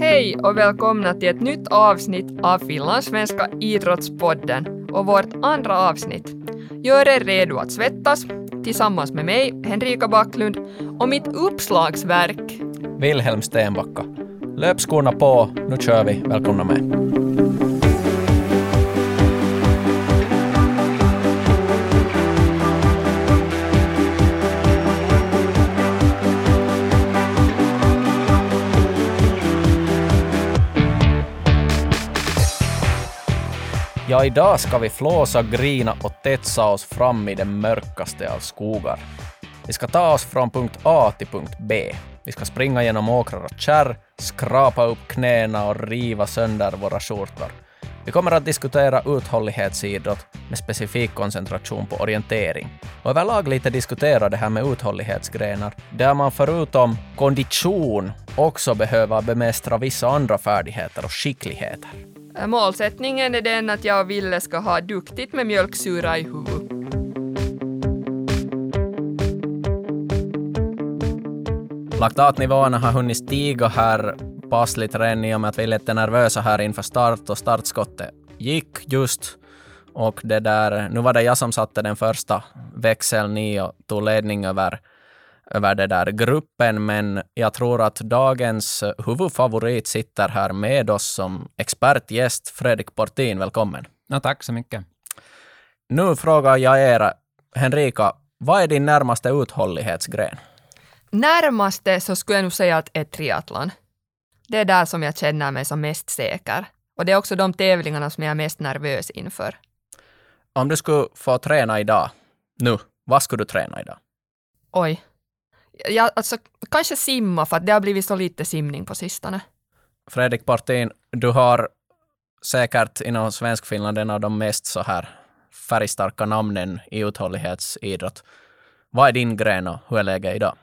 Hej och välkomna till ett nytt avsnitt av Finlandssvenska idrottspodden och vårt andra avsnitt. Gör er redo att svettas tillsammans med mig, Henrika Backlund, och mitt uppslagsverk Wilhelm Stenbacka. Löpskorna på, nu kör vi. Välkomna med. Ja, idag ska vi flåsa, grina och tetsa oss fram i den mörkaste av skogar. Vi ska ta oss från punkt A till punkt B. Vi ska springa genom åkrar och kärr, skrapa upp knäna och riva sönder våra skjortor. Vi kommer att diskutera uthållighetsidrott med specifik koncentration på orientering. Och överlag lite diskutera det här med uthållighetsgrenar, där man förutom kondition också behöver bemästra vissa andra färdigheter och skickligheter. Äh, målsättningen är den att jag och Ville ska ha duktigt med mjölksyra i huvudet. Laktatnivåerna har hunnit stiga här passligt redan i och med att vi är lite nervösa här inför start och startskottet gick just. Och det där, nu var det jag som satte den första växeln i och tog ledning över, över det där gruppen, men jag tror att dagens huvudfavorit sitter här med oss som expertgäst, Fredrik Portin. Välkommen. Ja, tack så mycket. Nu frågar jag er, Henrika, vad är din närmaste uthållighetsgren? Närmaste så skulle jag nog säga att är triathlon. Det är där som jag känner mig som mest säker. Och det är också de tävlingarna som jag är mest nervös inför. Om du skulle få träna idag, nu, vad skulle du träna idag? Oj. Ja, alltså, kanske simma, för att det har blivit så lite simning på sistone. Fredrik Partin, du har säkert inom Svenskfinland en av de mest så här färgstarka namnen i uthållighetsidrott. Vad är din gren och hur är läget idag?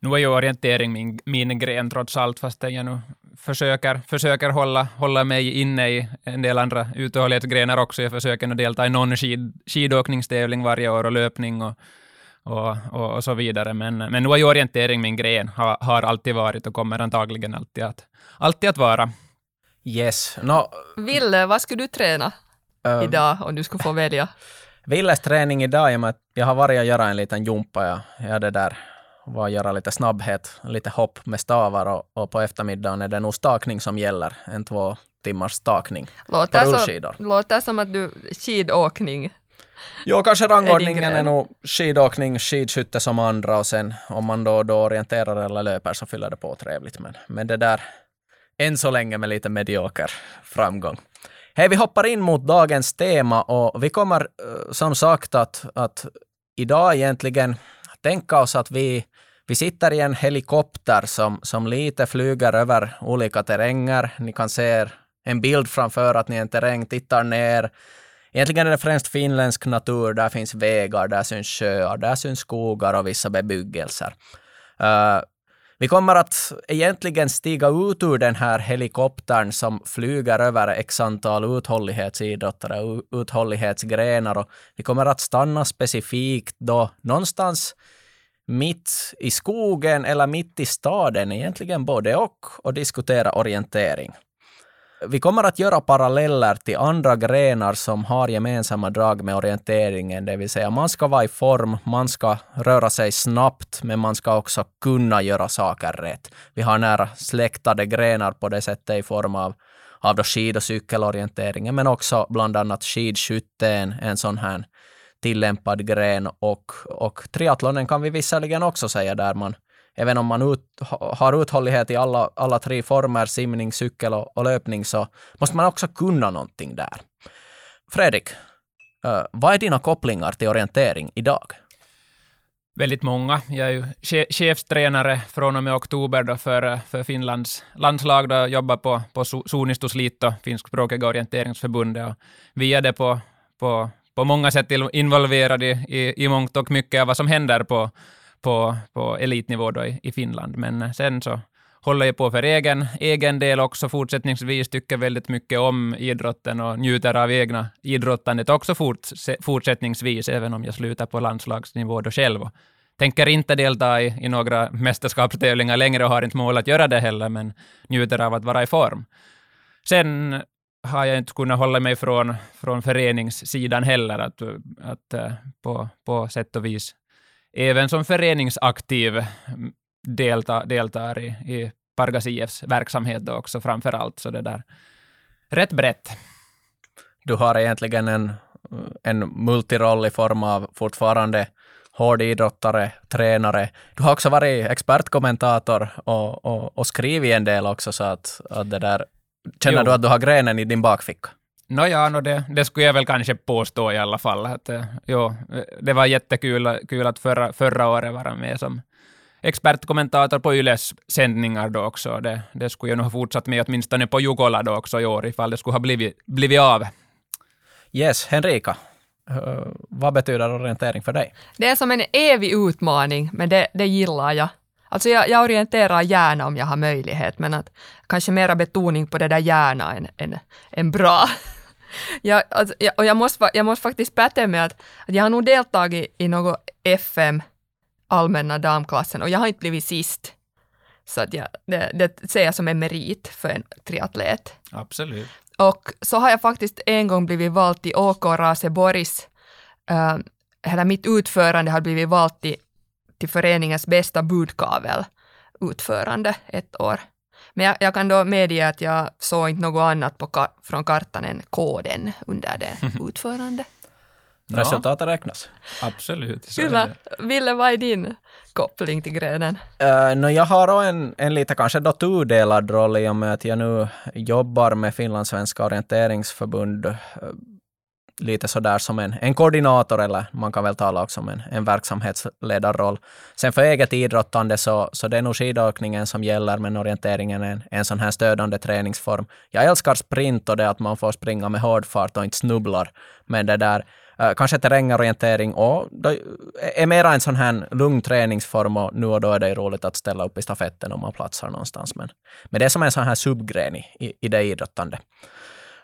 Nu är ju orientering min, min gren trots allt, fast jag nu försöker, försöker hålla, hålla mig inne i en del andra uthållighetsgrenar också. Jag försöker nu delta i någon skid, skidåkningstävling varje år och löpning och, och, och, och, så vidare. Men, men nu är ju orientering min gren, har, har alltid varit och kommer antagligen alltid att, alltid att vara. Yes. No, Ville, vad skulle du träna um, idag om du skulle få välja? Villes träning idag, i och med att jag har varit och göra en liten jumpa. Jag, jag det där var att göra lite snabbhet, lite hopp med stavar och, och på eftermiddagen är det nog stakning som gäller. En två timmars stakning Låter, på rullskidor. låter som att du skidåkning. Jo, kanske rangordningen gren. är nog skidåkning, skidskytte som andra och sen om man då, då orienterar eller löper så fyller det på trevligt. Men, men det där, än så länge med lite medioker framgång. Hej, vi hoppar in mot dagens tema och vi kommer eh, som sagt att, att idag egentligen tänka oss att vi, vi sitter i en helikopter som, som lite flyger över olika terränger. Ni kan se en bild framför att ni är en terräng, tittar ner. Egentligen är det främst finländsk natur. Där finns vägar, där syns sjöar, där syns skogar och vissa bebyggelser. Uh, vi kommer att egentligen stiga ut ur den här helikoptern som flyger över x antal uthållighetsidrottare och uthållighetsgrenar och vi kommer att stanna specifikt då någonstans mitt i skogen eller mitt i staden, egentligen både och, och diskutera orientering. Vi kommer att göra paralleller till andra grenar som har gemensamma drag med orienteringen, det vill säga man ska vara i form, man ska röra sig snabbt, men man ska också kunna göra saker rätt. Vi har nära släktade grenar på det sättet i form av, av då skid och cykelorienteringen, men också bland annat skidskytte, en, en sån här tillämpad gren och, och triathlonen kan vi visserligen också säga där man Även om man ut, har uthållighet i alla, alla tre former, simning, cykel och, och löpning, så måste man också kunna någonting där. Fredrik, uh, vad är dina kopplingar till orientering idag? Väldigt många. Jag är ju chefstränare från och med oktober då för, för Finlands landslag. Då jag jobbar på, på Suunnistus finskspråkiga orienteringsförbundet. Och vi är det på, på, på många sätt involverade i, i, i mångt och mycket av vad som händer på, på, på elitnivå då i, i Finland. Men eh, sen så håller jag på för egen, egen del också fortsättningsvis, tycker väldigt mycket om idrotten och njuter av egna idrottandet också fort, fortsättningsvis, även om jag slutar på landslagsnivå då själv och tänker inte delta i, i några mästerskapstävlingar längre och har inte mål att göra det heller, men njuter av att vara i form. Sen har jag inte kunnat hålla mig från, från föreningssidan heller, att, att eh, på, på sätt och vis även som föreningsaktiv delta, deltar i, i Pargas IFs verksamhet då också framför allt, så det där rätt brett. Du har egentligen en, en multiroll i form av fortfarande hård idrottare, tränare. Du har också varit expertkommentator och, och, och skrivit en del också, så att, att det där Känner jo. du att du har grenen i din bakficka? Nåja, no det, det skulle jag väl kanske påstå i alla fall. Att, jo, det var jättekul kul att förra, förra året vara med som expertkommentator på Yles sändningar då också. Det, det skulle jag nog ha fortsatt med åtminstone på Jukola då också i år, ifall det skulle ha blivit, blivit av. Yes, Henrika. Uh, vad betyder orientering för dig? Det är som en evig utmaning, men det, det gillar jag. Alltså jag, jag orienterar gärna om jag har möjlighet, men att kanske mera betoning på det där gärna än, än, än bra. Jag, alltså, jag, och jag måste, jag måste faktiskt päta med att, att jag har nog deltagit i något FM, allmänna damklassen, och jag har inte blivit sist. Så att jag, det, det ser jag som en merit för en triatlet. Absolut. Och så har jag faktiskt en gång blivit vald till OK Raseborgs, äh, hela mitt utförande har blivit valt till till föreningens bästa budkavel-utförande ett år. Men jag, jag, kan då medge att jag såg inte något annat på ka från kartan än koden under det utförande. Ja. Resultatet räknas. Absolut. Kyllä. Ville, vad är din koppling till grenen? Uh, no, jag har en, en lite kanske då tudelad roll i och med att jag nu jobbar med Finlandssvenska orienteringsförbund uh, lite sådär som en, en koordinator eller man kan väl tala också om en, en verksamhetsledarroll. Sen för eget idrottande så, så det är nog skidåkningen som gäller, men orienteringen är en, en sån här stödande träningsform. Jag älskar sprint och det att man får springa med hård fart och inte snubblar. Men det där eh, kanske terrängorientering och då är mera en sån här lugn träningsform och nu och då är det roligt att ställa upp i stafetten om man platsar någonstans. Men, men det är som en sån här subgren i, i det idrottande.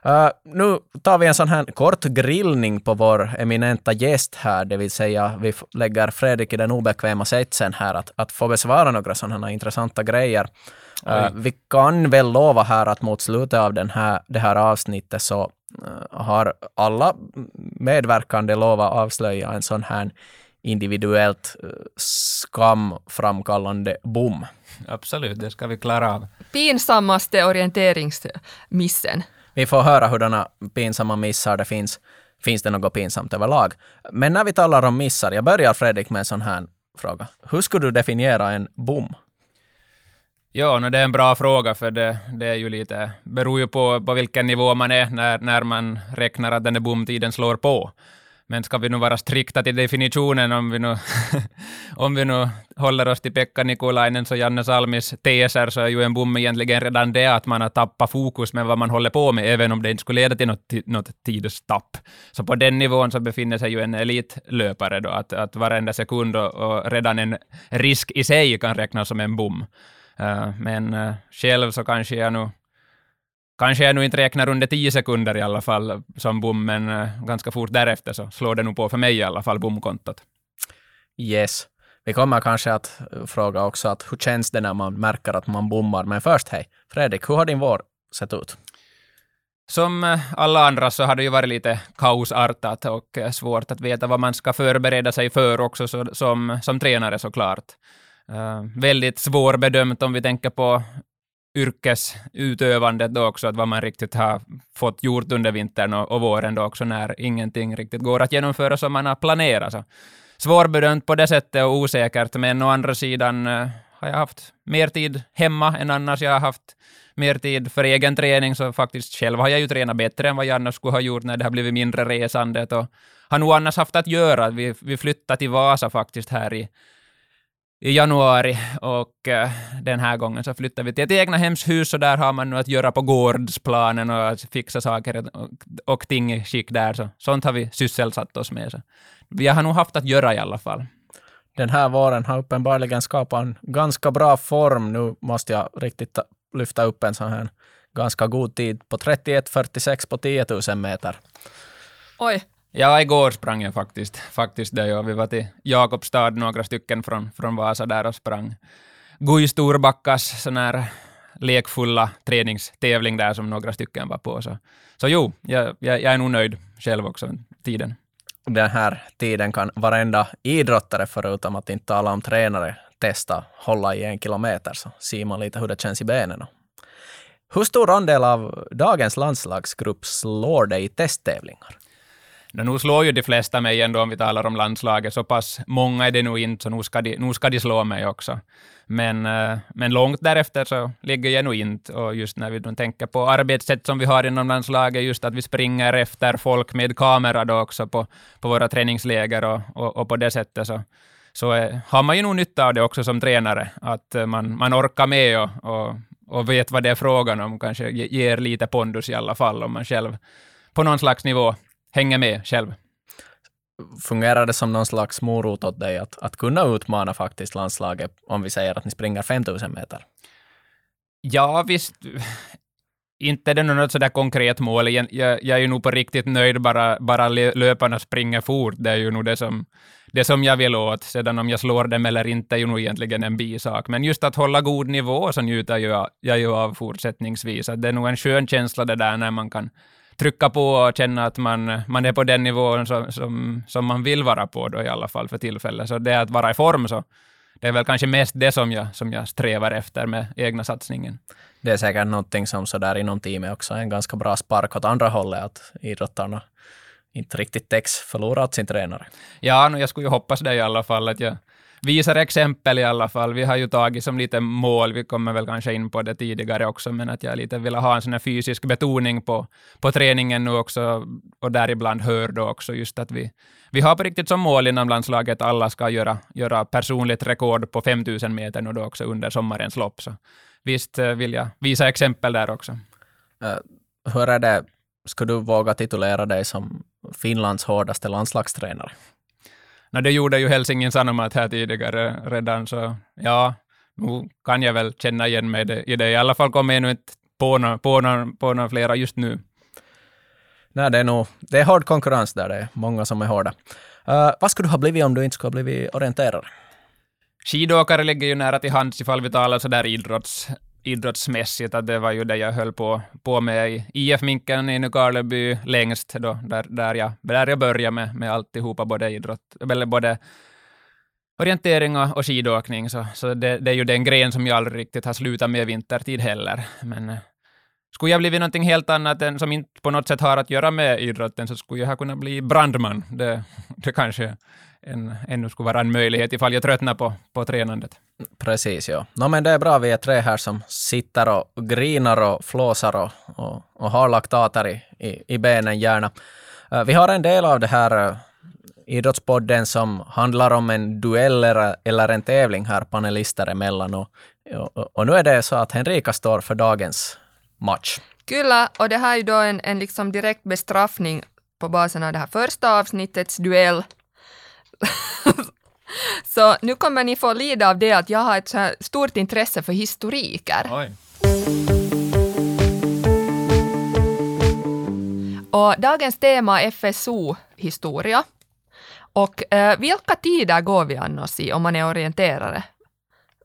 Uh, nu tar vi en sån här kort grillning på vår eminenta gäst här, det vill säga vi lägger Fredrik i den obekväma sitsen här att, att få besvara några sådana här intressanta grejer. Uh, vi kan väl lova här att mot slutet av den här, det här avsnittet så uh, har alla medverkande lovat avslöja en sån här individuellt skamframkallande bom. Absolut, det ska vi klara av. Pinsammaste orienteringsmissen? Vi får höra hurdana pinsamma missar det finns. Finns det något pinsamt överlag? Men när vi talar om missar, jag börjar Fredrik med en sån här fråga. Hur skulle du definiera en bom? Ja, no, det är en bra fråga, för det, det är ju lite, beror ju på, på vilken nivå man är när, när man räknar att den där bomtiden slår på. Men ska vi nu vara strikta till definitionen, om vi nu, om vi nu håller oss till Pekka Nikolainen och Janne Salmis teser, så är ju en bom egentligen redan det att man har tappat fokus med vad man håller på med, även om det inte skulle leda till något, något tidstapp. Så på den nivån så befinner sig ju en elitlöpare då, att, att varenda sekund och, och redan en risk i sig kan räknas som en bom. Uh, men uh, själv så kanske jag nu Kanske jag nu inte räknar under tio sekunder i alla fall som bom, men uh, ganska fort därefter så slår det nog på för mig i alla fall, bomkontot. Yes. Vi kommer kanske att fråga också att hur känns det när man märker att man bommar, men först hej. Fredrik, hur har din vår sett ut? Som eh, alla andra så har det ju varit lite kaosartat och eh, svårt att veta vad man ska förbereda sig för också så, som, som tränare såklart. Uh, väldigt svårbedömt om vi tänker på yrkesutövandet då också, att vad man riktigt har fått gjort under vintern och, och våren då också, när ingenting riktigt går att genomföra som man har planerat. Så svårbedömt på det sättet och osäkert, men å andra sidan uh, har jag haft mer tid hemma än annars. Jag har haft mer tid för egen träning, så faktiskt själv har jag ju tränat bättre än vad jag annars skulle ha gjort när det har blivit mindre resandet och har nog annars haft att göra. Vi, vi flyttade till Vasa faktiskt här i i januari och uh, den här gången så flyttar vi till ett egna hemshus och där har man nu att göra på gårdsplanen och att fixa saker och, och ting i skick där. Så, sånt har vi sysselsatt oss med. Så. Vi har nog haft att göra i alla fall. Den här våren har uppenbarligen skapat en ganska bra form. Nu måste jag riktigt lyfta upp en sån här ganska god tid på 31.46 på 10 000 meter. Oj, Ja, igår sprang jag faktiskt, faktiskt det. Ja. Vi var till Jakobstad, några stycken från, från Vasa där och sprang Gui Storbackas sån här lekfulla träningstävling där som några stycken var på. Så, så jo, jag, jag, jag är nog nöjd själv också, tiden. Den här tiden kan varenda idrottare, förutom att inte tala om tränare, testa hålla i en kilometer, så ser man lite hur det känns i benen. Hur stor andel av dagens landslagsgrupp slår det i testtävlingar? Nu slår ju de flesta mig ändå om vi talar om landslaget. Så pass många är det nog inte, så nu ska de, nu ska de slå mig också. Men, eh, men långt därefter så ligger jag nog inte. Och just när vi tänker på arbetssätt som vi har inom landslaget, just att vi springer efter folk med kamera då också på, på våra träningsläger och, och, och på det sättet så, så är, har man ju nog nytta av det också som tränare, att eh, man, man orkar med och, och, och vet vad det är frågan om, kanske ger lite pondus i alla fall om man själv på någon slags nivå hänger med själv. Fungerar det som någon slags morot åt dig att, att kunna utmana faktiskt landslaget om vi säger att ni springer 5000 meter? Ja, visst. Inte är det något sådär konkret mål. Jag, jag, jag är ju nog på riktigt nöjd bara, bara löparna springer fort. Det är ju nog det som, det som jag vill åt. Sedan om jag slår dem eller inte är ju nog egentligen en bisak. Men just att hålla god nivå så njuter jag, jag ju av fortsättningsvis. Att det är nog en skön känsla det där när man kan trycka på och känna att man, man är på den nivån som, som, som man vill vara på då i alla fall för tillfället. Så det att vara i form så det är väl kanske mest det som jag, som jag strävar efter med egna satsningen. Det är säkert någonting som sådär inom teamet också är en ganska bra spark åt andra hållet, att idrottarna inte riktigt täcks förlorat sin tränare. Ja, no, jag skulle ju hoppas det i alla fall, att jag, visar exempel i alla fall. Vi har ju tagit som lite mål, vi kommer väl kanske in på det tidigare också, men att jag lite vill ha en sån här fysisk betoning på, på träningen nu också, och däribland hör då också just att vi, vi har på riktigt som mål inom landslaget att alla ska göra, göra personligt rekord på 5000 meter nu då också under sommarens lopp. Så visst eh, vill jag visa exempel där också. Uh, hur är det, ska du våga titulera dig som Finlands hårdaste landslagstränare? No, det gjorde ju Helsingin Sanomat här tidigare redan, så ja, nu kan jag väl känna igen mig i det. I alla fall kommer jag nu inte på några, på, några, på några flera just nu. Nej, det är nog det är hård konkurrens där. Det är många som är hårda. Uh, vad skulle du ha blivit om du inte skulle ha blivit orienterare? Skidåkare ligger ju nära till hands ifall vi talar sådär idrotts, idrottsmässigt, att det var ju det jag höll på, på med i IF-minken i Nykarleby längst, då, där, där, jag, där jag började med, med alltihopa, både idrott, eller både orientering och, skidåkning, så, så det, det, är ju den gren som jag aldrig riktigt har slutat med vintertid heller. Men eh, skulle jag blivit någonting helt annat än som inte på något sätt har att göra med idrotten, så skulle jag ha kunnat bli brandman. Det, det kanske en, ännu skulle vara en möjlighet ifall jag tröttnar på, på tränandet. Precis, ja. No, men det är bra, vi är tre här som sitter och grinar och flåsar och, och, och har laktater i, i, i benen gärna. Uh, vi har en del av det här uh, idrottspodden som handlar om en duell eller, eller en tävling här panelister emellan. Och, och, och nu är det så att Henrika står för dagens match. Kyllä, och det här är ju då en, en liksom direkt bestraffning på basen av det här första avsnittets duell så nu kommer ni få lida av det att jag har ett så här stort intresse för historiker. Oj. Och dagens tema är FSO-historia. Och eh, vilka tider går vi annars i om man är orienterare?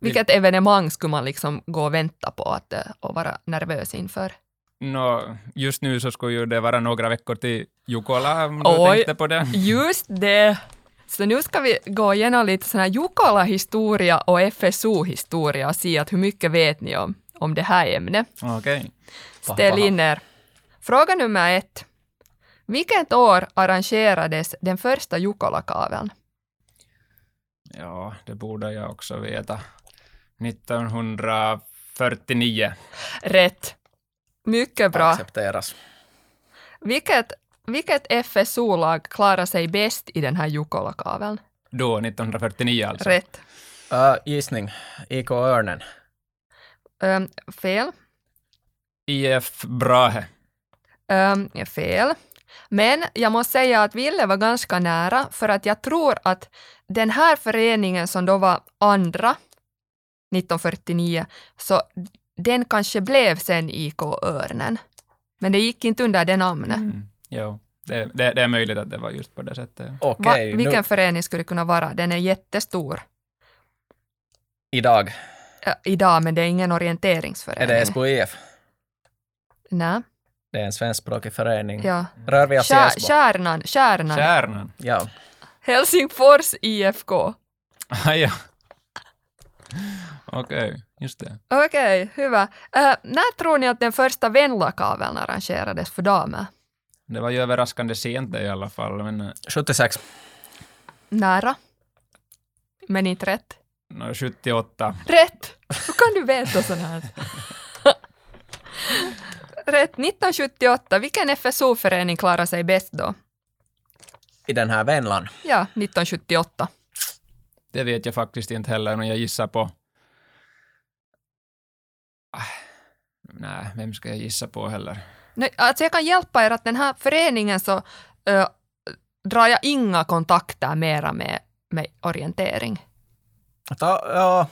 Vilket evenemang skulle man liksom gå och vänta på att, eh, och vara nervös inför? No, just nu så skulle ju det vara några veckor till Jukola, om du Oj, tänkte på det. Just det! Så nu ska vi gå igenom lite sån här Jukola-historia och FSO-historia och se att hur mycket vet ni om, om det här ämnet. Okay. Ställ in er. Fråga nummer ett. Vilket år arrangerades den första Jukolakaveln? Ja, det borde jag också veta. 1949. Rätt. Mycket bra. Accepteras. Vilket vilket FSO-lag klarar sig bäst i den här Jukola-kaveln? Då, 1949 alltså? Rätt. Uh, gissning. IK Örnen. Um, fel. IF Brahe. Um, fel. Men jag måste säga att Ville var ganska nära, för att jag tror att den här föreningen som då var andra 1949, så den kanske blev sen IK Örnen. Men det gick inte under det namnet. Mm. Jo. Det, det, det är möjligt att det var just på det sättet. ja. Va, Okej, vilken nu, förening skulle det kunna vara? Den är jättestor idag äh, idag, men det är ingen är orienteringsförening. det SKIF. Nej, Det är en svenskspråkig förening. ja. Rör vi oss i Kär, Esbo? kärnan, kärnan. Kärnan. Ja. Helsingfors IFK. Ah, ja. Okej, just det. Okej, hyvä. Äh, när tror ni att den första Venla-kaveln arrangerades för damer? Det var ju överraskande sent i alla fall, men eh, 76. Nära. Men inte rätt. nå, 78. Rätt! Hur kan du veta sånt här? Rätt. 1978. Vilken FSO-förening klarar sig bäst då? I den här Vänlan. Ja, 1978. Det vet jag faktiskt inte heller, men jag gissar på... Ah, Nej, vem ska jag gissa på heller? Nej, alltså jag kan hjälpa er att den här föreningen så äh, drar jag inga kontakter mera med, med orientering. Ta, ja.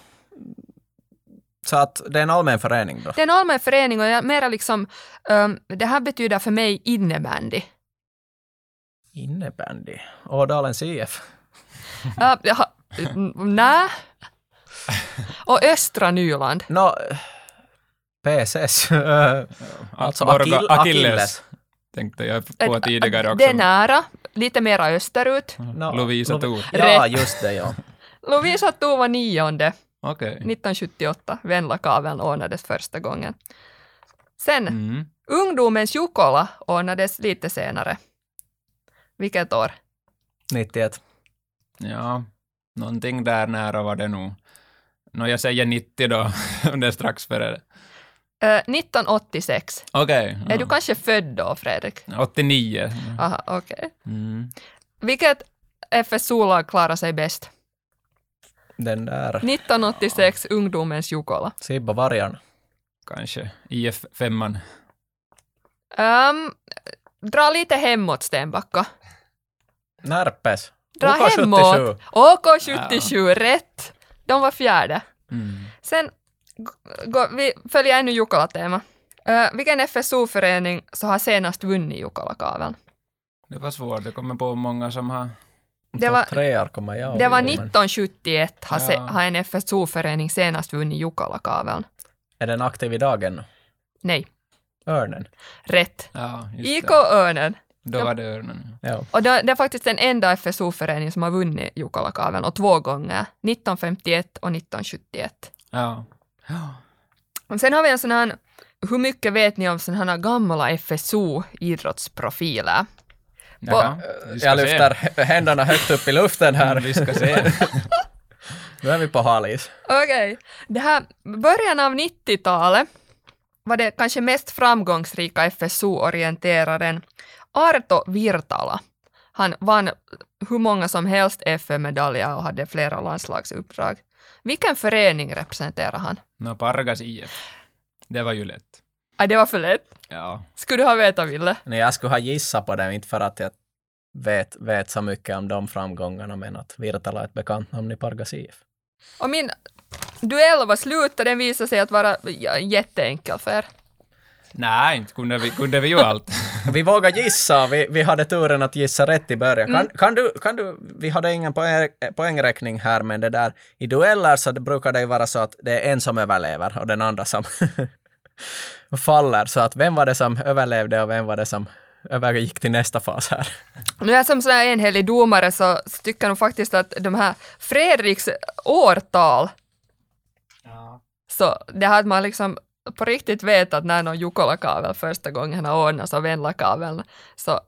Så att det är en allmän förening då? Det är en allmän förening och jag mera liksom, ähm, det här betyder för mig innebandy. Innebandy. Ådalens IF. Äh, jaha, n- nä. Och östra Nyland. Nå, PSS. äh, alltså Borgo- Akill- Achilles, tänkte jag på tidigare också. Det är nära, lite mera österut. No, Lovisa Lo-. Ja, just det ja. Lovisa Thor var nionde Okej. 1978. Venla-kaveln ordnades första gången. Sen Mm. ungdomens Jukola ordnades lite senare. Vilket år? 91. Ja, någonting där nära var det nog. Nå, jag säger 90 då, det är strax före. Det. Äh, 1986. Okej. Är ja. du kanske född då, Fredrik? 89. Aha, okej. Mm. Vilket FSO-lag klarar sig bäst? Den där 1986, ungdomens Jukola. Sibba Vargarn. Kanske IF 5 Um, dra lite hemåt, Stenbacka. Närpes. Dra OK77. hemåt. OK77, rätt. De var fjärde. Mm. Sen gå, vi följer ännu Jukola-tema. Uh, vilken FSO-förening så har senast vunnit Jukola-kaveln? Det var svårt, det kommer på många som har... Det var- treor kommer jag Det var ihåg, men 1971 har, se, Ja. har en FSO-förening senast vunnit Jukola-kaveln. Är den aktiv idag ännu? Nej, Örnen. rätt. Ja, just IK det. Örnen. Då var det Örnen. Ja. Och det, det är faktiskt den enda FSO-förening som har vunnit Jukola-kaveln och två gånger, 1951 och 1971. Ja. Och sen har vi en sån här, hur mycket vet ni om såna här gamla FSO-idrottsprofiler? Jaha, vi ska Jag se. lyfter h- händerna högt upp i luften här. Vi ska se. Nu är vi på halis. Okej, det här början av 90-talet var det kanske mest framgångsrika FSO-orienteraren Arto Virtala. Han vann hur många som helst FM-medaljer och hade flera landslagsuppdrag. Vilken förening representerar han? Nå, Pargas IF. Det var ju lätt. Ah, det var för lätt. Ja. Skulle du ha vetat, Ville? Nej, jag skulle ha gissat på det, inte för att jag vet, vet så mycket om de framgångarna, men att Virtala är ett bekant namn i Pargas IF. Och min duell var slut och den visade sig att vara jätteenkel för er. Nej, inte kunde vi, kunde vi ju allt. Vi vågar gissa, vi, vi hade turen att gissa rätt i början. Mm. Kan, kan, du, kan du, vi hade ingen poäng, poängräkning här, men det där, i dueller så det brukar det ju vara så att det är en som överlever och den andra som faller. Så att vem var det som överlevde och vem var det som övergick till nästa fas här? Nu är jag som sån här enhällig domare så, tycker jag nog faktiskt att de här Fredriks årtal, så det här att man liksom på riktigt vet att när någon Jukola-kavel första gången har ordnats av Venla-kaveln, så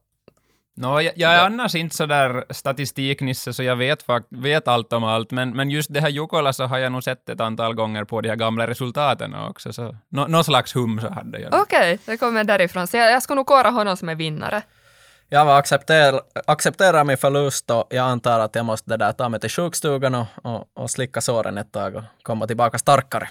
Nå, jag, jag är annars inte så där statistiknisse, så jag vet, fakt- vet allt om allt, men, men just det här Jukola så har jag nog sett ett antal gånger på de här gamla resultaten också, så nå, någon slags hum så hade jag. okej, det kommer därifrån. Så jag, jag ska nog kora honom som en vinnare. Jag var accepter, accepterar min förlust och jag antar att jag måste det där ta mig till sjukstugan och, och, och slicka såren ett tag och komma tillbaka starkare.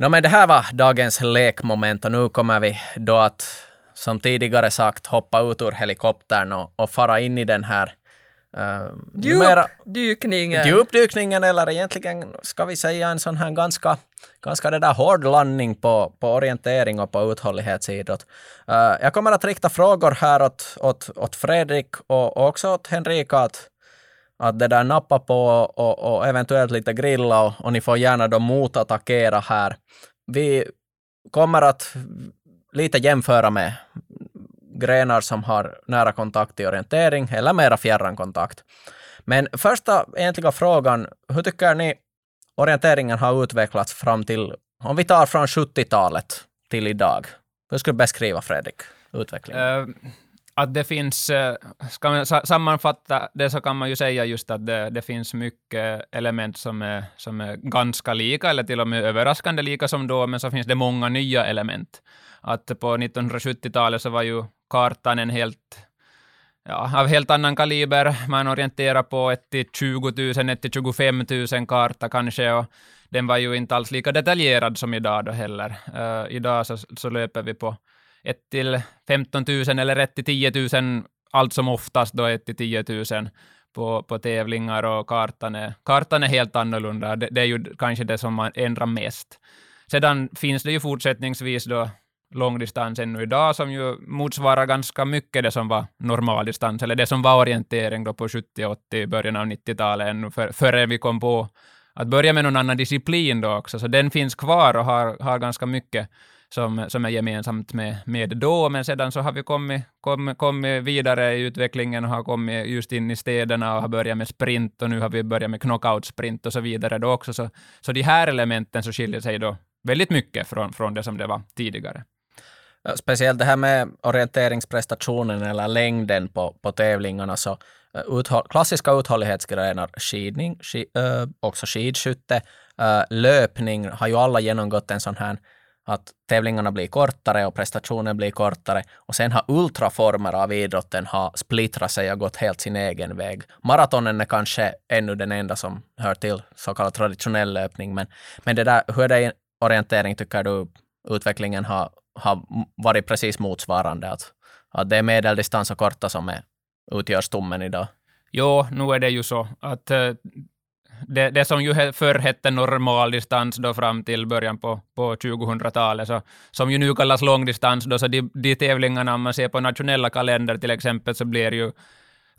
Nå, men det här var dagens lekmoment och nu kommer vi då att, som tidigare sagt, hoppa ut ur helikoptern och, och fara in i den här Uh, numera, Djupdykningen. djupdykningen eller egentligen ska vi säga en sån här ganska, ganska det där hård landning på, på orientering och på uthållighetsidrott. Uh, jag kommer att rikta frågor här åt, åt, åt Fredrik och, och också åt Henrika att, att det där nappa på och, och eventuellt lite grilla och, och ni får gärna då motattackera här. Vi kommer att lite jämföra med grenar som har nära kontakt i orientering eller mera fjärran kontakt. Men första egentliga frågan, hur tycker ni orienteringen har utvecklats fram till, om vi tar från 70-talet till idag? Hur skulle du beskriva, Fredrik, utvecklingen? Uh, att det finns, eh, ska man sammanfatta det så kan man ju säga just att det, det, finns mycket element som är, som är ganska lika, eller till och med överraskande lika som då, men så finns det många nya element. Att på 1970-talet så var ju kartan en helt ja, av helt annan kaliber. Man orienterar på ett till 20 000, ett till 25 000 karta kanske, och den var ju inte alls lika detaljerad som idag då heller. Uh, idag så, så löper vi på 1 till 15 000 eller 1 till 10 000, allt som oftast då 1 till 10 000 på, på tävlingar och kartan är, kartan är helt annorlunda. Det, det är ju kanske det som man ändrar mest. Sedan finns det ju fortsättningsvis då långdistans ännu idag, som ju motsvarar ganska mycket det som var normaldistans, eller det som var orientering då på 70, 80, början av 90-talet, ännu för, före vi kom på att börja med någon annan disciplin då också. Så den finns kvar och har, har ganska mycket som, som är gemensamt med, med då, men sedan så har vi kommit, kom, kommit vidare i utvecklingen och har kommit just in i städerna och har börjat med sprint och nu har vi börjat med knockout-sprint och så vidare då också. Så, så de här elementen så skiljer sig då väldigt mycket från, från det som det var tidigare. Speciellt det här med orienteringsprestationen eller längden på, på tävlingarna. Så, eh, uthåll, klassiska uthållighetsgrenar, skidning, ski, äh, också skidskytte, äh, löpning har ju alla genomgått en sån här att tävlingarna blir kortare och prestationen blir kortare. Och sen har ultraformer av idrotten har splittrat sig och gått helt sin egen väg. Maratonen är kanske ännu den enda som hör till så kallad traditionell löpning, men, men det där, hur är det i orientering tycker du utvecklingen har har varit precis motsvarande. Att, att det är medeldistans och korta som är, utgör stommen idag. Jo, nu är det ju så att uh, det, det som ju förr hette normaldistans då fram till början på, på 2000-talet, så, som ju nu kallas långdistans, då, så de, de tävlingarna, om man ser på nationella kalender till exempel, så blir ju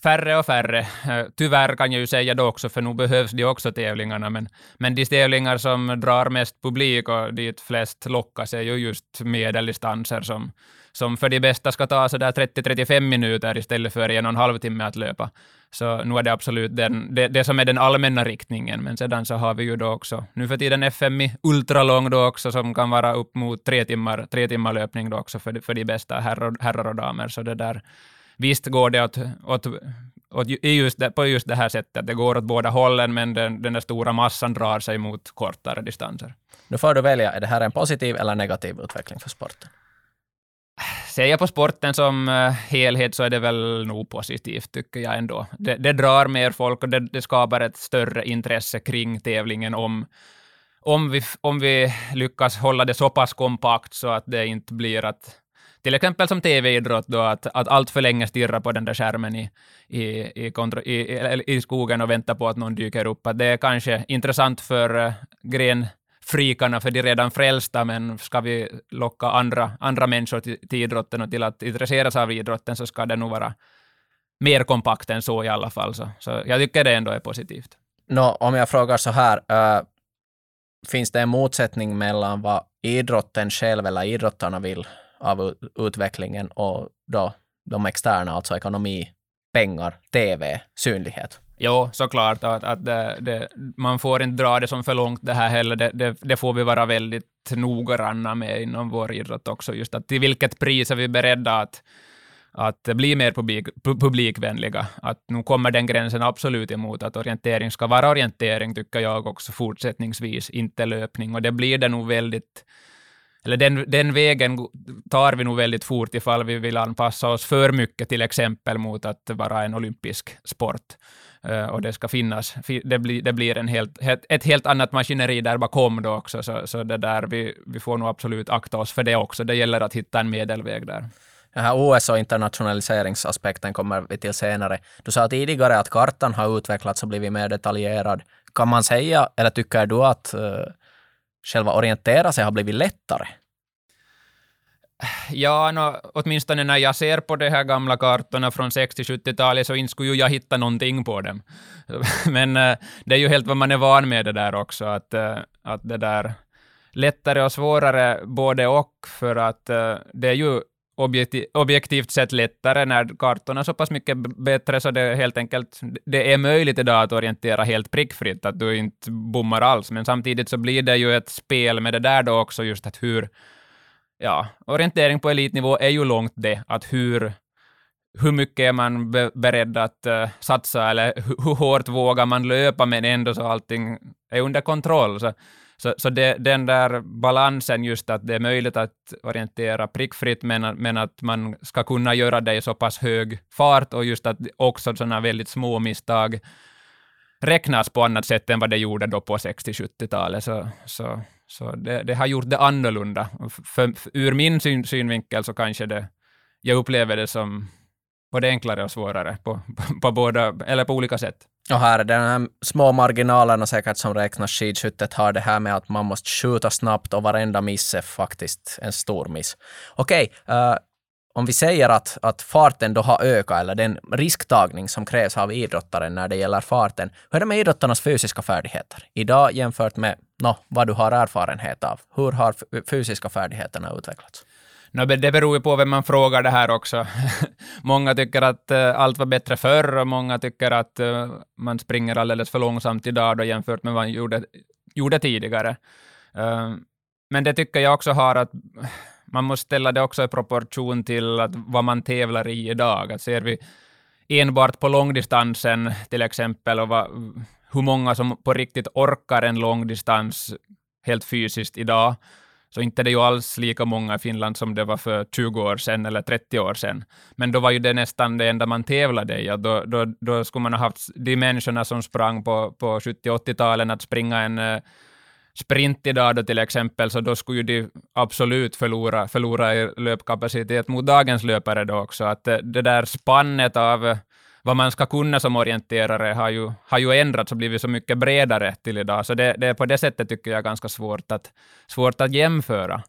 färre och färre. Eh, tyvärr kan jag ju säga det också, för nu behövs de också tävlingarna, men, men de tävlingar som drar mest publik och dit flest lockas är ju just medeldistanser som, som för de bästa ska ta sådär 30-35 minuter istället för en och en halv timme att löpa. Så nu är det absolut den, det, det, som är den allmänna riktningen, men sedan så har vi ju då också nu för tiden FMI ultralång då också, som kan vara upp mot tre timmar, tre timmar löpning då också för, för de bästa herrar, herrar och damer, så det där visst går det åt, åt, åt just det, på just det här sättet. Det går åt båda hållen, men den, den där stora massan drar sig mot kortare distanser. Nu får du välja, är det här en positiv eller negativ utveckling för sporten? Ser jag på sporten som eh, helhet så är det väl nog positivt, tycker jag ändå. Det, det drar mer folk och det, det, skapar ett större intresse kring tävlingen om, om, vi, om vi lyckas hålla det så pass kompakt så att det inte blir att till exempel som tv-idrott då, att, att allt för länge stirra på den där skärmen i, i, i, kontro, i, i, skogen och vänta på att någon dyker upp. Att det är kanske intressant för uh, frikarna för de är redan frälsta, men ska vi locka andra, andra människor till, till idrotten och till att intressera sig av idrotten, så ska det nog vara mer kompakt än så i alla fall. Så, så jag tycker det ändå är positivt. No, om jag frågar så här, uh, finns det en motsättning mellan vad idrotten själv eller idrottarna vill av utvecklingen och då de externa, alltså ekonomi, pengar, TV, synlighet. Jo, såklart att, att det, det, man får inte dra det som för långt det här heller. Det, det, det får vi vara väldigt noggranna med inom vår idrott också. Just att till vilket pris är vi beredda att, att bli mer publik, publikvänliga. Att nu kommer den gränsen absolut emot att orientering ska vara orientering, tycker jag också fortsättningsvis, inte löpning. Och det blir det nog väldigt eller den, den vägen tar vi nog väldigt fort ifall vi vill anpassa oss för mycket till exempel mot att vara en olympisk sport. Uh, och det ska finnas, det, blir, det blir en helt, ett helt annat maskineri där bakom då också, så, så det där, vi, vi får nog absolut akta oss för det också. Det gäller att hitta en medelväg där. Den här OS och internationaliseringsaspekten kommer vi till senare. Du sa tidigare att kartan har utvecklats och blivit mer detaljerad. Kan man säga, eller tycker du att uh, själva orientera sig har blivit lättare? Ja, no, åtminstone när jag ser på de här gamla kartorna från 60-70-talet så inte skulle jag hitta någonting på dem. Men eh, det är ju helt vad man är van med det där också, att, eh, att det där lättare och svårare både och, för att eh, det är ju objektiv, objektivt sett lättare när kartorna är så pass mycket bättre så det är helt enkelt, det är möjligt idag att orientera helt prickfritt, att du inte bommar alls, men samtidigt så blir det ju ett spel med det där då också, just att hur, ja, orientering på elitnivå är ju långt det, att hur hur mycket är man be beredd att uh, satsa eller hur hårt vågar man löpa men ändå så allting är under kontroll. Så så, så det, den där balansen just att det är möjligt att orientera prickfritt, men, men att man ska kunna göra det i så pass hög fart och just att också sådana väldigt små misstag räknas på annat sätt än vad det gjorde då på 60-70-talet. Så, så, så det, det, har gjort det annorlunda. För, för, ur min syn, synvinkel så kanske det, jag upplever det som både enklare och svårare på, på, på, båda, eller på olika sätt. Och här är de här små marginalerna säkert som räknas. Skidskyttet har det här med att man måste skjuta snabbt och varenda miss är faktiskt en stor miss. Okej, okay, uh, om vi säger att, att farten då har ökat, eller den risktagning som krävs av idrottaren när det gäller farten, hur är det med idrottarnas fysiska färdigheter? Idag jämfört med no, vad du har erfarenhet av, hur har fysiska färdigheterna utvecklats? No, det beror ju på vem man frågar det här också. många tycker att uh, allt var bättre förr och många tycker att uh, man springer alldeles för långsamt idag då jämfört med vad man gjorde, gjorde tidigare. Uh, men det tycker jag också har att man måste ställa det också i proportion till att vad man tävlar i idag. Att ser vi enbart på långdistansen till exempel och vad, hur många som på riktigt orkar en långdistans helt fysiskt idag, så inte det är ju alls lika många i Finland som det var för 20 år sedan eller 30 år sedan. Men då var ju det nästan det enda man tävlade i. Då, då, då skulle man ha haft de människorna som sprang på, på 70-80-talen att springa en eh, sprint idag då till exempel, så då skulle ju de absolut förlora, förlora i löpkapacitet mot dagens löpare då också. Att eh, det där spannet av vad man ska kunna som orienterare har ju, har ju ändrats och blivit så mycket bredare till idag, så det, det är på det sättet tycker jag ganska svårt att, svårt att jämföra.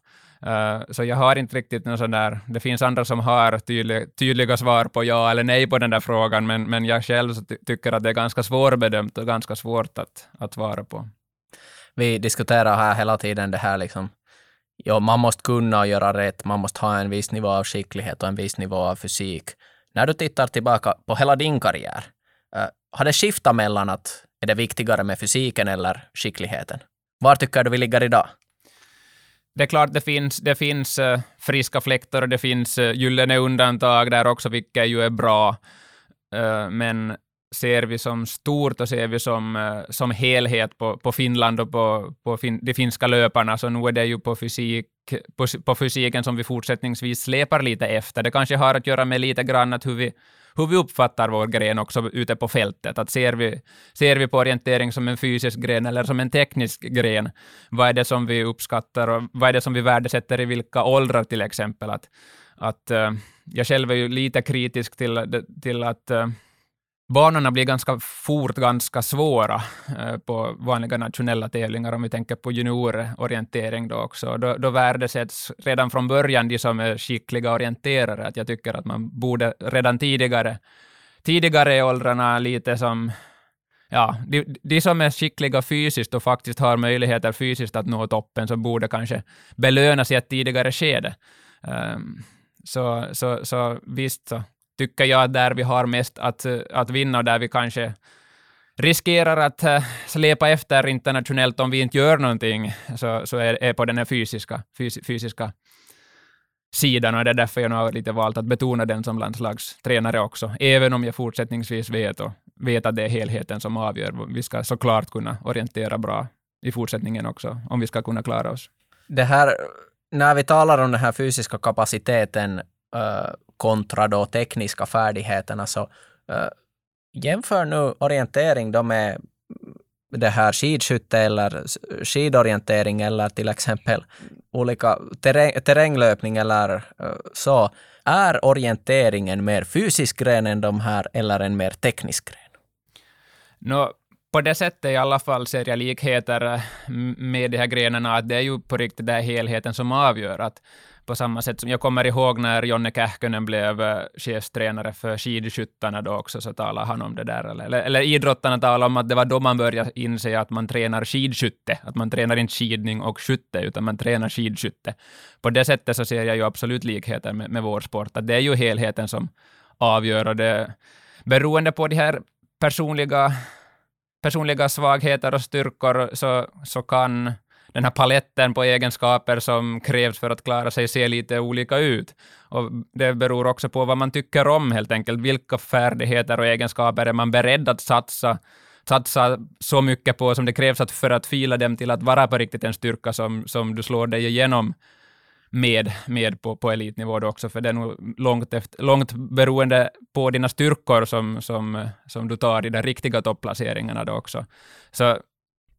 Uh, så jag har inte riktigt någon sån där, det finns andra som har tydlig, tydliga svar på ja eller nej på den där frågan, men, men jag själv ty tycker att det är ganska svårbedömt och ganska svårt att, att svara på. Vi diskuterar här hela tiden det här liksom, ja, man måste kunna göra rätt, man måste ha en viss nivå av skicklighet och en viss nivå av fysik. När du tittar tillbaka på hela din karriär, eh, har det skiftat mellan att är det viktigare med fysiken eller skickligheten? Var tycker du vi ligger idag? Det är klart det finns, det finns eh, friska fläktar och det finns eh, gyllene undantag där också, vilket ju är bra. Men ser vi som stort och ser vi som, som helhet på, på Finland och på, på fin, de finska löparna, så nu är det ju på, fysik, på, på fysiken som vi fortsättningsvis släpar lite efter. Det kanske har att göra med lite grann att hur vi, hur vi uppfattar vår gren också ute på fältet. Att ser, vi, ser vi på orientering som en fysisk gren eller som en teknisk gren, vad är det som vi uppskattar och vad är det som vi värdesätter i vilka åldrar till exempel? Att, att, eh, jag själv är ju lite kritisk till, till att eh, banorna blir ganska fort ganska svåra eh, på vanliga nationella tävlingar, om vi tänker på juniororientering då också. Då, då värdesätts redan från början de som är skickliga orienterare, att jag tycker att man borde redan tidigare, tidigare i åldrarna lite som ja, de, de som är skickliga fysiskt och faktiskt har möjligheter fysiskt att nå toppen, så borde kanske belönas i ett tidigare skede. Um, så, så, så visst, så tycker jag, där vi har mest att, att vinna och där vi kanske riskerar att eh, släpa efter internationellt om vi inte gör någonting, så, så är, är på den här fysiska, fys, fysiska sidan och det är därför jag nu har lite valt att betona den som landslagstränare också, även om jag fortsättningsvis vet, och vet att det är helheten som avgör. Vi ska såklart kunna orientera bra i fortsättningen också, om vi ska kunna klara oss. Det här, när vi talar om den här fysiska kapaciteten eh, kontra då tekniska färdigheterna. Så uh, jämför nu orientering då med det här skidskytte eller skidorientering eller till exempel olika terräng, terränglöpning eller uh, så. Är orientering en mer fysisk gren än de här eller en mer teknisk gren? No, på det sättet i alla fall ser jag likheter eh, med de här grenarna, att det är ju på riktigt den helheten som avgör. Att på samma sätt som jag kommer ihåg när Jonne Kähkönen blev eh, chefstränare för skidskyttarna då också, så talade han om det där. Eller, eller idrottarna talade om att det var då man började inse att man tränar skidskytte. Att man tränar inte skidning och skytte, utan man tränar skidskytte. På det sättet så ser jag ju absolut likheter med, med vår sport. Att det är ju helheten som avgör och det beroende på de här personliga personliga svagheter och styrkor så, så kan den här paletten på egenskaper som krävs för att klara sig se lite olika ut. Och det beror också på vad man tycker om helt enkelt. Vilka färdigheter och egenskaper är man beredd att satsa satsa så mycket på som det krävs att för att fila dem till att vara på riktigt en styrka som, som du slår dig igenom med, med på, på elitnivå då också, för det är nog långt, efter, långt beroende på dina styrkor som, som, som du tar i de riktiga topplaceringarna då också. Så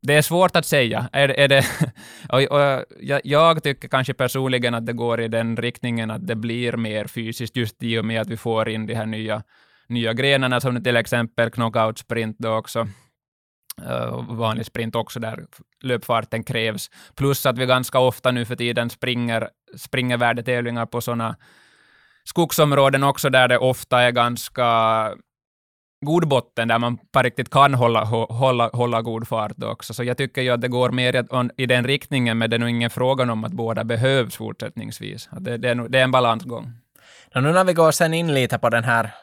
det är svårt att säga. Är, är det, och, och jag, jag, tycker kanske personligen att det går i den riktningen att det blir mer fysiskt just i och med att vi får in de här nya, nya grenarna som till exempel knockout sprint då också uh, vanlig sprint också där löpfarten krävs. Plus att vi ganska ofta nu för tiden springer, springer värdetävlingar på sådana skogsområden också där det ofta är ganska god botten där man på riktigt kan hålla, hålla, hålla god fart också. Så jag tycker ju att det går mer i den riktningen, men det är nog ingen fråga om att båda behövs fortsättningsvis. Det, det, är, det är en balansgång. Nu när vi går sen in lite på den här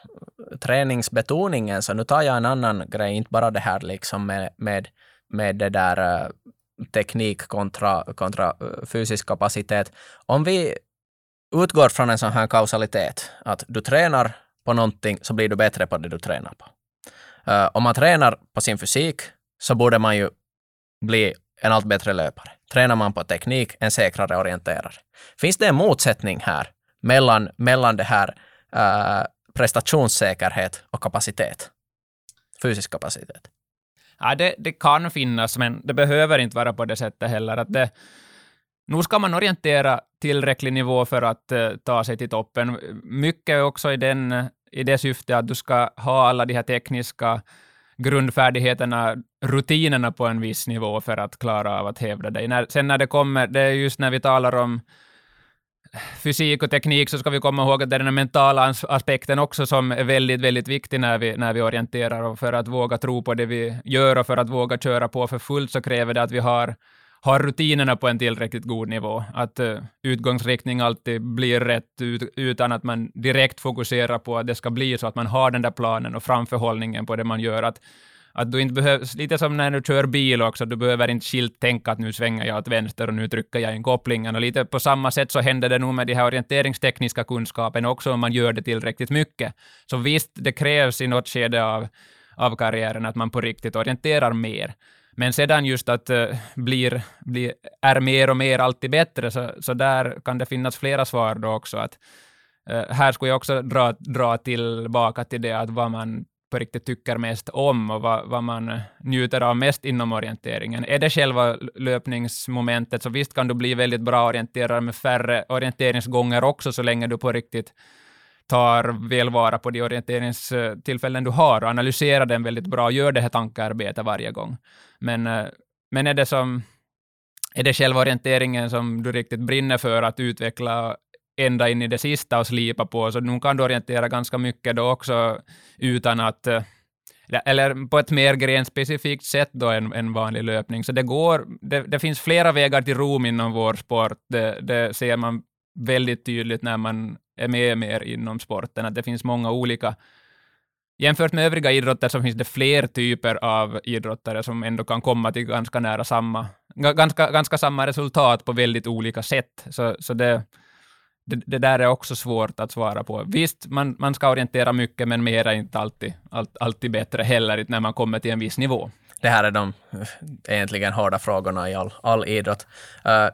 träningsbetoningen, så nu tar jag en annan grej, inte bara det här liksom med, med, med det där uh, teknik kontra, kontra uh, fysisk kapacitet. Om vi utgår från en sån här kausalitet, att du tränar på någonting så blir du bättre på det du tränar på. Uh, om man tränar på sin fysik så borde man ju bli en allt bättre löpare. Tränar man på teknik, en säkrare orienterare. Finns det en motsättning här mellan, mellan det här uh, prestationssäkerhet och kapacitet? Fysisk kapacitet. Ja, det, det kan finnas, men det behöver inte vara på det sättet heller. Att det, nu ska man orientera tillräcklig nivå för att uh, ta sig till toppen. Mycket också i, den, i det syftet att du ska ha alla de här tekniska grundfärdigheterna, rutinerna på en viss nivå för att klara av att hävda dig. När, sen när det kommer, det är just när vi talar om fysik och teknik så ska vi komma ihåg att det är den mentala aspekten också som är väldigt, väldigt viktig när vi, när vi orienterar och för att våga tro på det vi gör och för att våga köra på för fullt så kräver det att vi har har rutinerna på en tillräckligt god nivå. Att uh, utgångsriktning alltid blir rätt ut, utan att man direkt fokuserar på att det ska bli så att man har den där planen och framförhållningen på det man gör. Att att du inte behöver, lite som när du kör bil också, du behöver inte skilt tänka att nu svänger jag åt vänster och nu trycker jag in kopplingen. Och lite på samma sätt så händer det nog med de här orienteringstekniska kunskapen också om man gör det tillräckligt mycket. Så visst, det krävs i något skede av, av karriären att man på riktigt orienterar mer. Men sedan just att uh, blir, blir, är mer och mer alltid bättre, så, så där kan det finnas flera svar då också. Att, uh, här skulle jag också dra, dra tillbaka till det att vad man på riktigt tycker mest om och vad, vad man njuter av mest inom orienteringen. Är det själva löpningsmomentet, så visst kan du bli väldigt bra orienterare med färre orienteringsgånger också, så länge du på riktigt tar väl vara på de orienteringstillfällen du har och analyserar den väldigt bra, och gör det här tankearbetet varje gång. Men, eh, men är det som är det själva orienteringen som du riktigt brinner för att utveckla ända in i det sista och slipa på, så nu kan du orientera ganska mycket då också utan att eh, eller på ett mer grenspecifikt sätt då än, än vanlig löpning. Så det går, det, det finns flera vägar till Rom inom vår sport. Det, det, ser man väldigt tydligt när man är med mer inom sporten, att det finns många olika Jämfört med övriga idrotter så finns det fler typer av idrottare som ändå kan komma till ganska nära samma, ganska, ganska samma resultat på väldigt olika sätt. Så, så det, det, det, där är också svårt att svara på. Visst, man, man ska orientera mycket, men mer är inte alltid, all, alltid bättre heller när man kommer till en viss nivå. Det här är de eh, egentligen hårda frågorna i all, all idrott. Uh,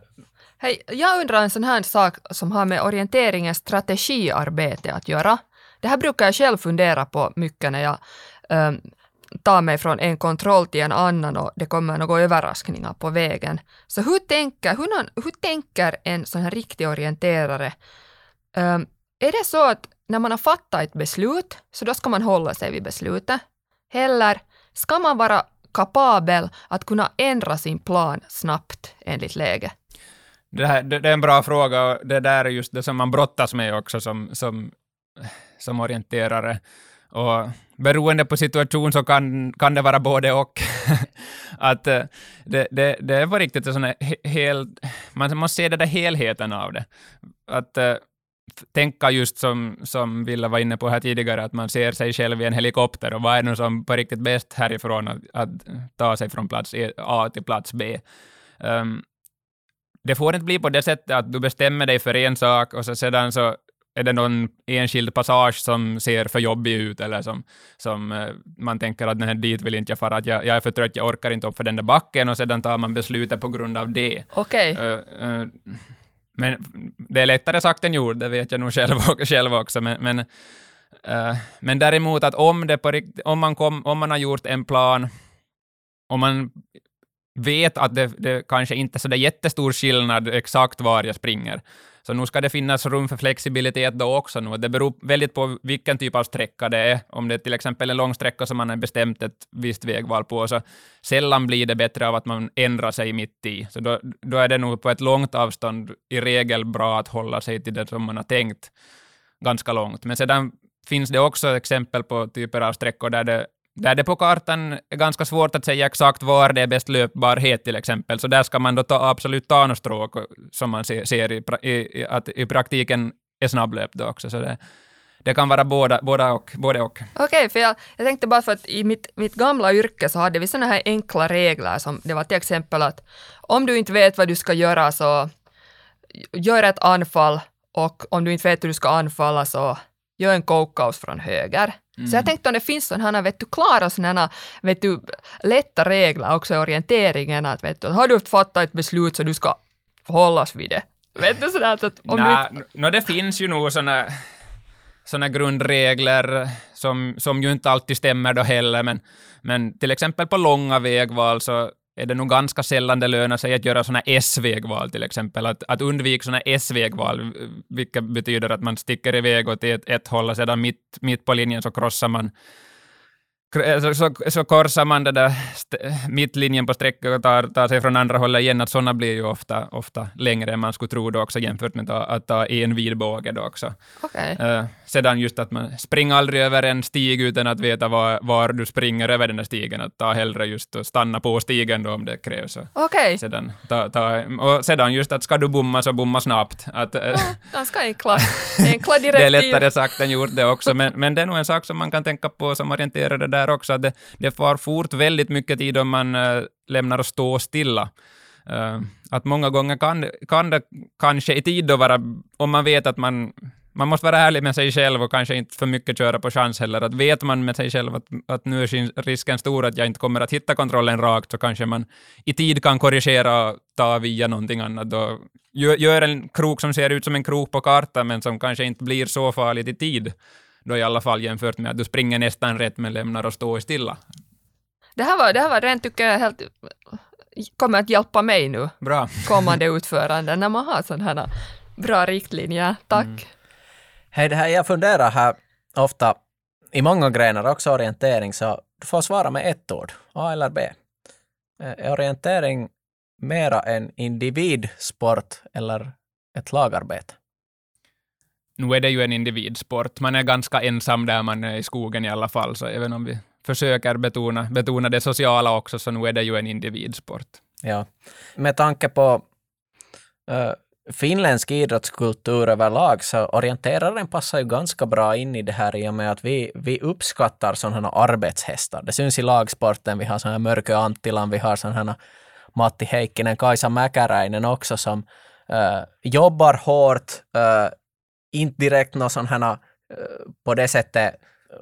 Hej, jag undrar en sån här sak som har med orienteringens strategiarbete att göra. Det här brukar jag själv fundera på mycket när jag um, tar mig från en kontroll till en annan och det kommer några överraskningar på vägen. Så hur tänker, hur, någon, hur tänker en sån här riktig orienterare? Um, är det så att när man har fattat ett beslut, så då ska man hålla sig vid beslutet? Eller ska man vara kapabel att kunna ändra sin plan snabbt enligt läget? Det, här, det, det, är en bra fråga och det där är just det som man brottas med också som, som, som orienterare. Och beroende på situation så kan, kan det vara både och. att eh, det, det, det är på riktigt en sån hel, man måste se den där helheten av det. Att eh, tänka just som, som Villa var inne på här tidigare, att man ser sig själv i en helikopter och vad är det som på riktigt bäst härifrån att, att ta sig från plats A till plats B. Um, det får inte bli på det sättet att du bestämmer dig för en sak och så sedan så är det någon enskild passage som ser för jobbig ut eller som, som uh, man tänker att den här dit vill inte jag fara, att jag, jag är för trött, jag orkar inte upp för den där backen och sedan tar man beslutet på grund av det. Okej. Okay. Uh, uh, eh, men det är lättare sagt än gjort, det vet jag nog själv, själv också. Men, men, uh, men däremot att om, det på om, man kom, om man har gjort en plan, om man vet att det, det kanske inte är så jättestor skillnad exakt var jag springer, så nu ska det finnas rum för flexibilitet då också. Nu. Det beror väldigt på vilken typ av sträcka det är. Om det är till exempel en lång sträcka som man har bestämt ett visst vägval på, så sällan blir det bättre av att man ändrar sig mitt i. Så då, då är det nog på ett långt avstånd i regel bra att hålla sig till det som man har tänkt ganska långt. Men sedan finns det också exempel på typer av sträckor där det där det på kartan är ganska svårt att säga exakt var det är bäst löpbarhet till exempel, så där ska man då ta, absolut ta något stråk som man ser, ser i, i, att i praktiken är snabblöp då också. Så det, det kan vara båda, båda och. Både och. Okej, okay, för jag, jag tänkte bara för att i mitt, mitt gamla yrke så hade vi sådana här enkla regler som det var till exempel att om du inte vet vad du ska göra så gör ett anfall och om du inte vet hur du ska anfalla så gör en kokaus från höger. Mm. Så jag tänkte om det finns sådana, vet du, klara sådana, vet du, lätta regler också i orienteringen, att vet du, har du fattat ett beslut så du ska hållas vid det. Vet du sådär att om Nä, du... No, det finns ju nog sådana såna grundregler som, som ju inte alltid stämmer då heller, men, men till exempel på långa vägval så är det nog ganska sällan det lönar sig att göra sådana S-vägval till exempel. Att, att undvika sådana S-vägval, vilket betyder att man sticker iväg åt ett, ett håll och sedan mitt, mitt på linjen så krossar man Eh, så, så, så korsar man det där mittlinjen på sträckan och tar, tar sig från andra hållet igen, att sådana blir ju ofta, ofta längre än man skulle tro då också jämfört med att, att ta en vid båge då också. Okay. Uh, eh, sedan just att man springer aldrig över en stig utan att veta var, var du springer över den där stigen, att ta hellre just och stanna på stigen då om det krävs. Okay. Sedan, ta, ta, och sedan just att ska du bomma så bomma snabbt. Att, ja, ganska enkla, enkla direktiv. det är lättare sagt än gjort det också, men, men det är nog en sak som man kan tänka på som orienterare där också, att det, det far fort väldigt mycket tid om man uh, lämnar att stå stilla. Uh, att många gånger kan, kan det kanske i tid då vara, om man vet att man man måste vara ärlig med sig själv och kanske inte för mycket köra på chans heller. Att vet man med sig själv att, att nu är risken stor att jag inte kommer att hitta kontrollen rakt, så kanske man i tid kan korrigera och ta via någonting annat. Då gör, en krok som ser ut som en krok på kartan, men som kanske inte blir så farligt i tid då i alla fall jämfört med att du springer nästan rätt men lämnar och står stilla. Det här var, det här var rent, tycker jag, helt kommer att hjälpa mig nu. Bra. Kommande utförande när man har sådana här bra riktlinjer. Tack. Mm. Hej, det här, jag funderar här ofta i många grenar, också orientering, så du får svara med ett ord, A eller B. Eh, är orientering mera en individsport eller ett lagarbete? nu är det ju en individsport. Man är ganska ensam där man är i skogen i alla fall, så även om vi försöker betona, betona det sociala också, så nu är det ju en individsport. Ja, med tanke på uh, finländsk idrottskultur överlag så orienteraren passar ju ganska bra in i det här i och med att vi, vi uppskattar sådana arbetshästar. Det syns i lagsporten, vi har sådana här Mörkö Anttilan, vi har sådana här Matti Heikkinen, Kaisa Mäkäräinen också som uh, jobbar hårt, uh, inte direkt någon sån här eh, på det sättet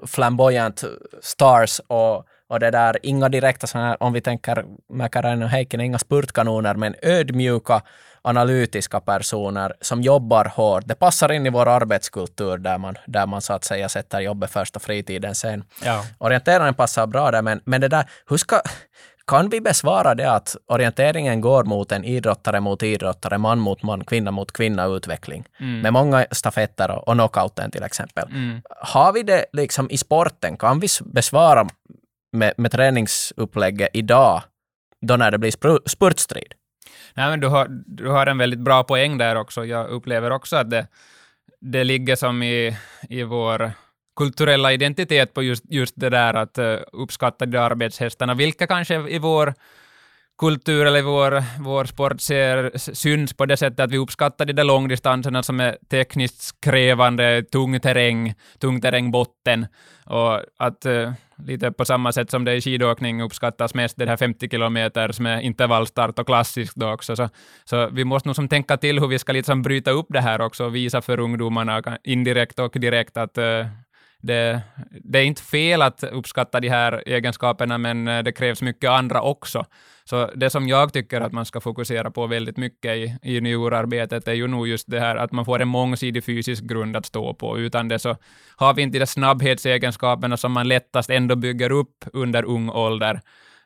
flamboyant stars och, och det där, inga direkta sådana om vi tänker Mäkäräinen och Heikkinen, inga spurtkanoner, men ödmjuka, analytiska personer som jobbar hårt. Det passar in i vår arbetskultur där man, där man så att säga sätter jobbet först och fritiden sen. Ja. Orienteraren passar bra där, men, men det där, hur ska, kan vi besvara det att orienteringen går mot en idrottare mot idrottare, man mot man, kvinna mot kvinna utveckling? Mm. Med många stafetter och, och knockouten till exempel. Mm. Har vi det liksom i sporten? Kan vi besvara med, med träningsupplägget idag, då när det blir spru- spurtstrid? Nej, men du, har, du har en väldigt bra poäng där också. Jag upplever också att det, det ligger som i, i vår kulturella identitet på just, just det där att eh, uppskatta de arbetshästarna, vilka kanske i vår kultur eller vår, vår sport ser, syns på det sättet att vi uppskattar de där långdistanserna som är tekniskt krävande, tung terräng, tung terrängbotten och att uh, lite på samma sätt som det i skidåkning uppskattas mest det här 50 kilometers med intervallstart och klassiskt då också. Så, så vi måste nog som tänka till hur vi ska liksom bryta upp det här också och visa för ungdomarna indirekt och direkt att uh, det, det, är inte fel att uppskatta de här egenskaperna, men eh, det krävs mycket andra också. Så det som jag tycker att man ska fokusera på väldigt mycket i, i juniorarbetet är ju nog just det här att man får en mångsidig fysisk grund att stå på. Utan det så har vi inte de snabbhetsegenskaperna som man lättast ändå bygger upp under ung ålder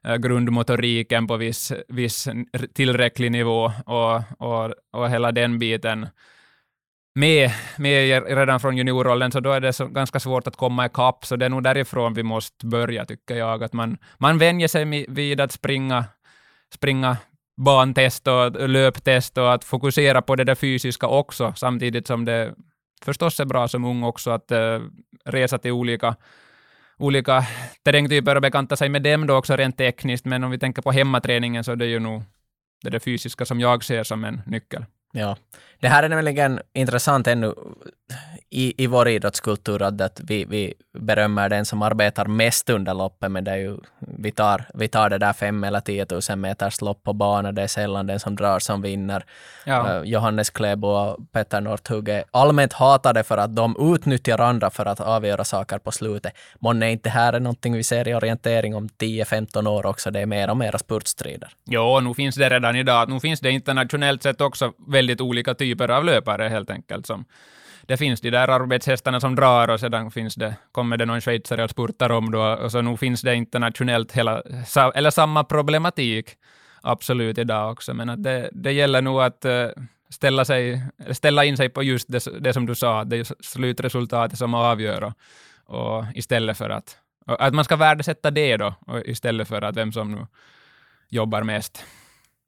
eh, grundmotoriken på viss, viss tillräcklig nivå och, och, och hela den biten med, med redan från juniorrollen, så då är det så ganska svårt att komma ikapp, så det är nog därifrån vi måste börja, tycker jag. Att man, man vänjer sig vid att springa, springa bantest och löptest och att fokusera på det där fysiska också, samtidigt som det förstås är bra som ung också att uh, resa till olika olika terrängtyper och bekanta sig med dem då också rent tekniskt, men om vi tänker på hemmaträningen så är det ju nog det, det fysiska som jag ser som en nyckel. Ja, det här är nämligen intressant ännu i, i vår idrottskultur att vi, vi berömmer den som arbetar mest under loppet, men det är ju, vi, tar, vi tar det där fem eller tio tusen meters lopp på banan, det är sällan den som drar som vinner. Ja. Uh, Johannes Kläbo och Petter Northug är allmänt hatade för att de utnyttjar andra för att avgöra saker på slutet. Månne inte här är någonting vi ser i orientering om 10-15 år också, det är mer och mer spurtstrider. Jo, nu finns det redan idag. Nu finns det internationellt sett också väldigt olika typer av löpare helt enkelt. Som det finns de där arbetshästarna som drar och sedan finns det, kommer det någon schweizare och spurtar om då, och så nog finns det internationellt hela, eller samma problematik absolut idag också, men att det, det gäller nog att eh, ställa, sig, ställa in sig på just det, det som du sa, det är slutresultatet som avgör och, och istället för att, att man ska värdesätta det då, och istället för att vem som nu jobbar mest.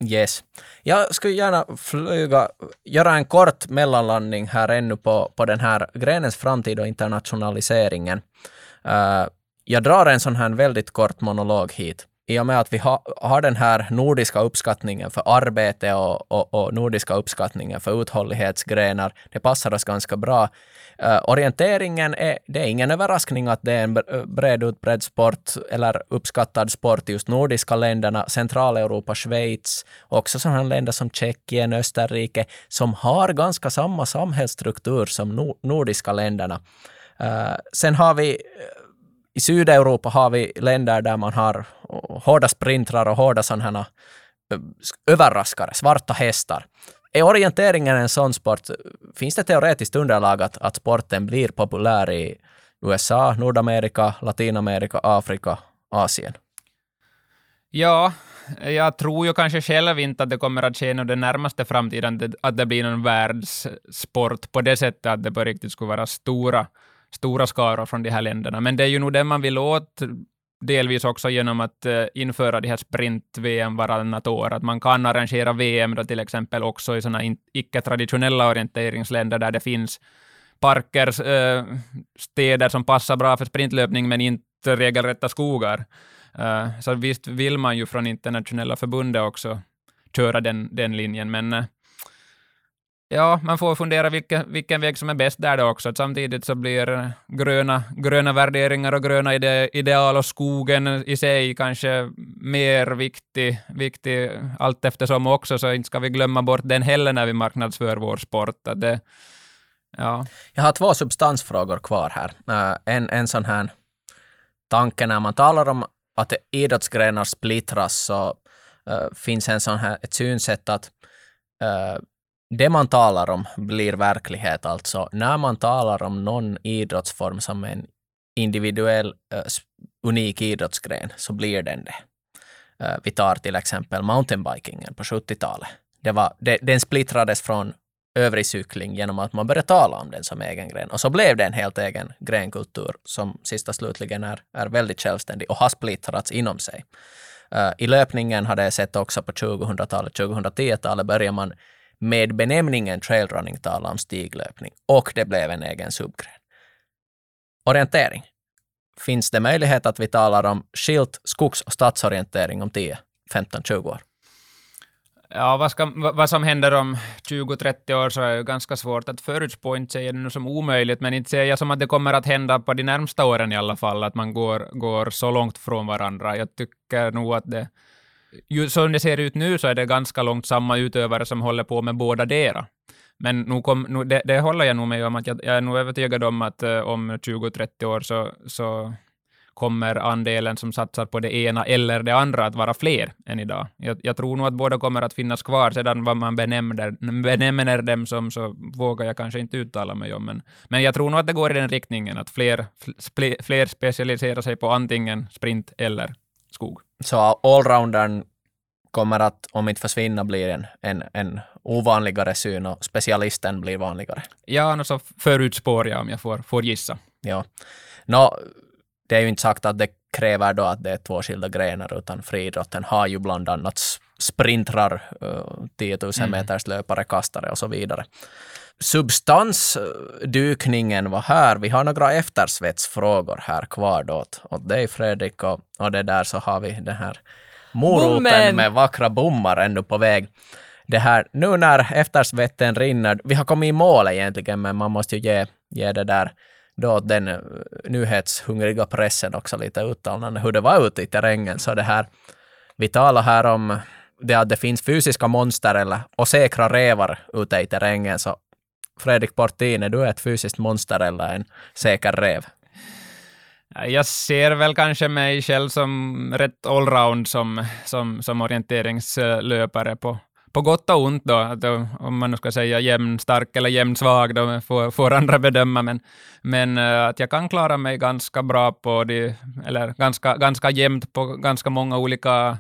Yes. Jag skulle gärna flyga, göra en kort mellanlandning här ännu på, på den här grenens framtid och internationaliseringen. Uh, jag drar en sån här väldigt kort monolog hit. I och med att vi ha, har den här nordiska uppskattningen för arbete och, och, och nordiska uppskattningen för uthållighetsgrenar, det passar oss ganska bra. Uh, orienteringen är, det är ingen överraskning att det är en bred utbredd sport eller uppskattad sport i just nordiska länderna, Centraleuropa, Schweiz, också sådana länder som Tjeckien, Österrike, som har ganska samma samhällsstruktur som no nordiska länderna. Uh, sen har vi eh, i Sydeuropa har vi länder där man har hårda sprintrar och hårda sådana överraskare, svarta hästar. Är orienteringen en sån sport? Finns det teoretiskt underlag att, att sporten blir populär i USA, Nordamerika, Latinamerika, Afrika, Asien? Ja, jag tror ju kanske själv inte att det kommer att ske inom den närmaste framtiden, att det blir någon världssport på det sättet att det på riktigt skulle vara stora, stora skaror från de här länderna. Men det är ju nog det man vill åt, delvis också genom att eh, införa de här sprint-VM varannat år, att man kan arrangera VM då till exempel också i sådana icke-traditionella orienteringsländer där det finns parker, eh, städer som passar bra för sprintlöpning men inte regelrätta skogar. Eh, så visst vill man ju från internationella förbundet också köra den, den linjen, men ja, man får fundera vilken, vilken väg som är bäst där då också. Samtidigt så blir eh, gröna, gröna värderingar och gröna ide, ideal och skogen i sig kanske mer viktig, viktig allt eftersom också, så inte ska vi glömma bort den heller när vi marknadsför vår sport. Att det, ja. Jag har två substansfrågor kvar här. Eh, en, en sån här tanke när man talar om att idrottsgrenar splittras så uh, finns en sån här, ett synsätt att uh, det man talar om blir verklighet. Alltså när man talar om någon idrottsform som en individuell, uh, unik idrottsgren så blir den det. Uh, vi tar till exempel mountainbikingen på 70-talet. Det var, det, den splittrades från övrig cykling genom att man började tala om den som egen gren. Och så blev det en helt egen grenkultur som sista slutligen är, är väldigt självständig och har splittrats inom sig. Uh, I löpningen har det sett också på 2000-talet, 2010-talet började man med benämningen trailrunning tala om stiglöpning och det blev en egen subgren. Orientering. Finns det möjlighet att vi talar om skilt skogs och stadsorientering om 10, 15, 20 år? Ja, vad, ska, vad som händer om 20-30 år så är det ganska svårt att förutspå. Inte säger det som omöjligt, men inte säger jag som att det kommer att hända på de närmsta åren i alla fall, att man går, går så långt från varandra. Jag tycker nog att det, som det ser ut nu så är det ganska långt samma utövare som håller på med båda dera. Men nu kom, nu, det, det håller jag nog med om, att jag, jag är nog övertygad om att uh, om 20-30 år så, så kommer andelen som satsar på det ena eller det andra att vara fler än idag. Jag, jag tror nog att båda kommer att finnas kvar, sedan vad man benämner, benämner dem som så vågar jag kanske inte uttala mig om. Men, men jag tror nog att det går i den riktningen, att fler, fler specialiserar sig på antingen sprint eller skog. Så allroundern kommer att, om inte försvinna, bli en, en, en ovanligare syn och specialisten blir vanligare. Ja, no, så förutspår jag om jag får, får gissa. Ja. Nå, det är ju inte sagt att det kräver då att det är två skilda grenar, utan friidrotten har ju bland annat sprintrar, 10 000 mm. meters löpare, kastare och så vidare. Substansdykningen var här. Vi har några eftersvetsfrågor här kvar då åt, dig Fredrik och, och det där så har vi den här moroten Bommen. med vackra bommar ännu på väg. Det här, nu när eftersvetten rinner, vi har kommit i mål egentligen, men man måste ju ge, ge det där då den eh, nyhetshungriga pressen också lite uttalande hur det var ute i terrängen. Så det här, vi talar här om det att det finns fysiska monster eller, och säkra revar ute i terrängen. Så Fredrik Portin, är du ett fysiskt monster eller en säker rev? Jag ser väl kanske mig själv som rätt allround som, som, som orienteringslöpare på, på gott och ont då, att då, om man nu ska säga jämn stark eller jämn svag, då får, får andra bedöma, men, men eh, att jag kan klara mig ganska bra på de, eller ganska, ganska jämnt på ganska många olika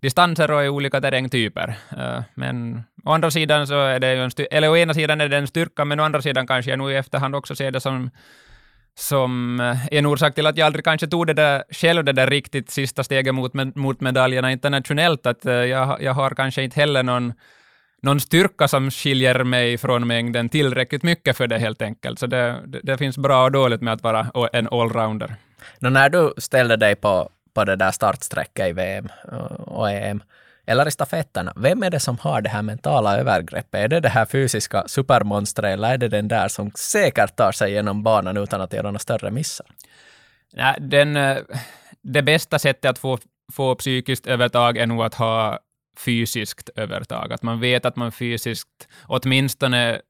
distanser och i olika terrängtyper. Eh, men å andra sidan så är det ju en eller å ena sidan är det en styrka, men å andra sidan kanske jag nu i efterhand också ser det som som eh, en orsak till att jag aldrig kanske tog det där själv, det där riktigt sista steget mot, mot medaljerna internationellt, att eh, jag, jag har kanske inte heller någon, någon styrka som skiljer mig från mängden tillräckligt mycket för det helt enkelt. Så det, det, det finns bra och dåligt med att vara en allrounder. när du ställde dig på, på det där startsträcket i VM och EM, eller i stafetterna. Vem är det som har det här mentala övergreppet? Är det det här fysiska supermonstret eller är det den där som säkert tar sig genom banan utan att göra några större missar? Nej, den, eh, det bästa sättet att få, få psykiskt övertag är nog att ha fysiskt övertag. Att man vet att man fysiskt åtminstone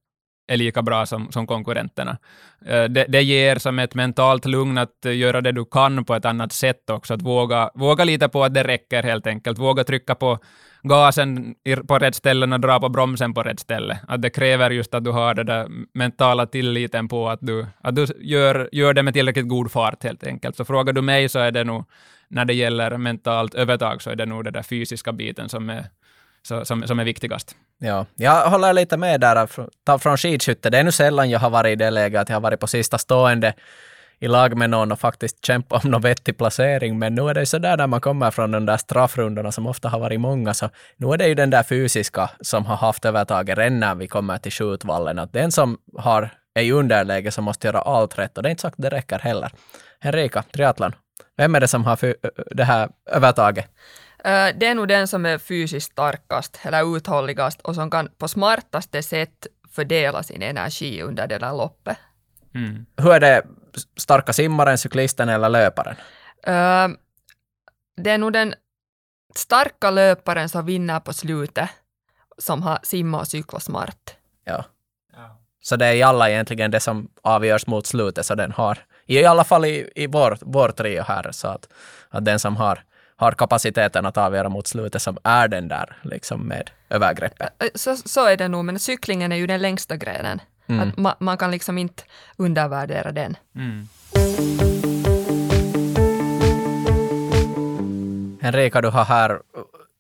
är lika bra som, som konkurrenterna. Eh, det, det ger som ett mentalt lugn att göra det du kan på ett annat sätt också, att våga, våga lita på att det räcker helt enkelt, våga trycka på gasen på rätt ställen och dra på bromsen på rätt ställe. Att det kräver just att du har den där mentala tilliten på att du, att du gör, gör det med tillräckligt god fart helt enkelt. Så frågar du mig så är det nog, när det gäller mentalt övertag, så är det nog den där fysiska biten som är, så, som, som är viktigast. Ja, jag håller lite med där från, från skidskytte. Det är nu sällan jag har varit i det läget att jag har varit på sista stående i lag med någon och faktiskt kämpat om någon vettig placering. Men nu är det så där när man kommer från de där straffrundorna som ofta har varit många, så nu är det ju den där fysiska som har haft övertaget redan när vi kommer till skjutvallen. Att den som har, är i underläge som måste göra allt rätt och det är inte sagt att det räcker heller. Henrika, triathlon. Vem är det som har det här övertaget? Det är nog den som är fysiskt starkast eller uthålligast och som kan på smartaste sätt fördela sin energi under det där loppet. Mm. Hur är det starka simmaren, cyklisten eller löparen? Uh, det är nog den starka löparen som vinner på slutet som har simmat och cyklat smart. Ja. ja. Så det är i alla egentligen det som avgörs mot slutet, så den har, i alla fall i, i vår, vår trio här, så att, att den som har har kapaciteten att avgöra mot slutet som är den där liksom med övergreppet. Så, så är det nog, men cyklingen är ju den längsta grenen. Mm. Att ma, man kan liksom inte undervärdera den. Mm. Henrika, du har här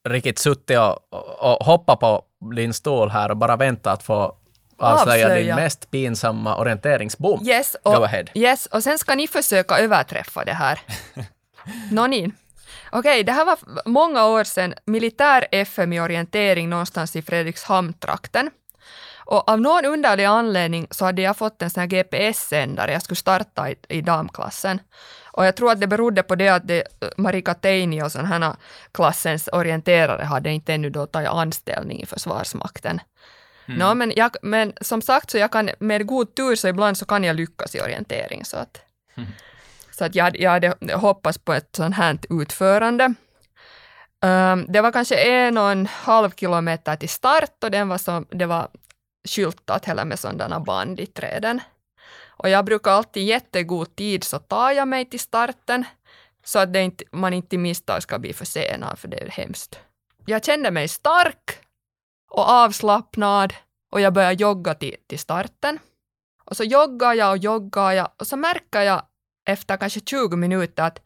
riktigt suttit och, och, hoppat på din stol här och bara väntat att få avslöja din mest pinsamma orienteringsbom. Yes, och, yes, och sen ska ni försöka överträffa det här. Nå ni. Okej, det här var många år sedan militär FM i orientering någonstans i Fredrikshamn-trakten. Och av någon underlig anledning så hade jag fått en sån här GPS-sändare. Jag skulle starta i, i damklassen. Och jag tror att det berodde på det att det, Marika Teini och sån här klassens orienterare hade inte ännu då tagit anställning i Försvarsmakten. Nå, men, jag, men som sagt, så jag kan, med god tur så ibland så kan jag lyckas i orientering. Så att, så att jag, jag hade hoppats på ett sånt här utförande. Um, det var kanske en och en halv kilometer till start och den var som, det var skyltat hela med sådana band i träden. Och jag brukar alltid i jättegod tid så tar jag mig till starten så att det inte, man inte i misstag ska bli försenad för det är hemskt. Jag kände mig stark och avslappnad och jag började jogga till, till starten. Och så joggar jag och joggar jag och så märker jag efter kanske 20 minuter att,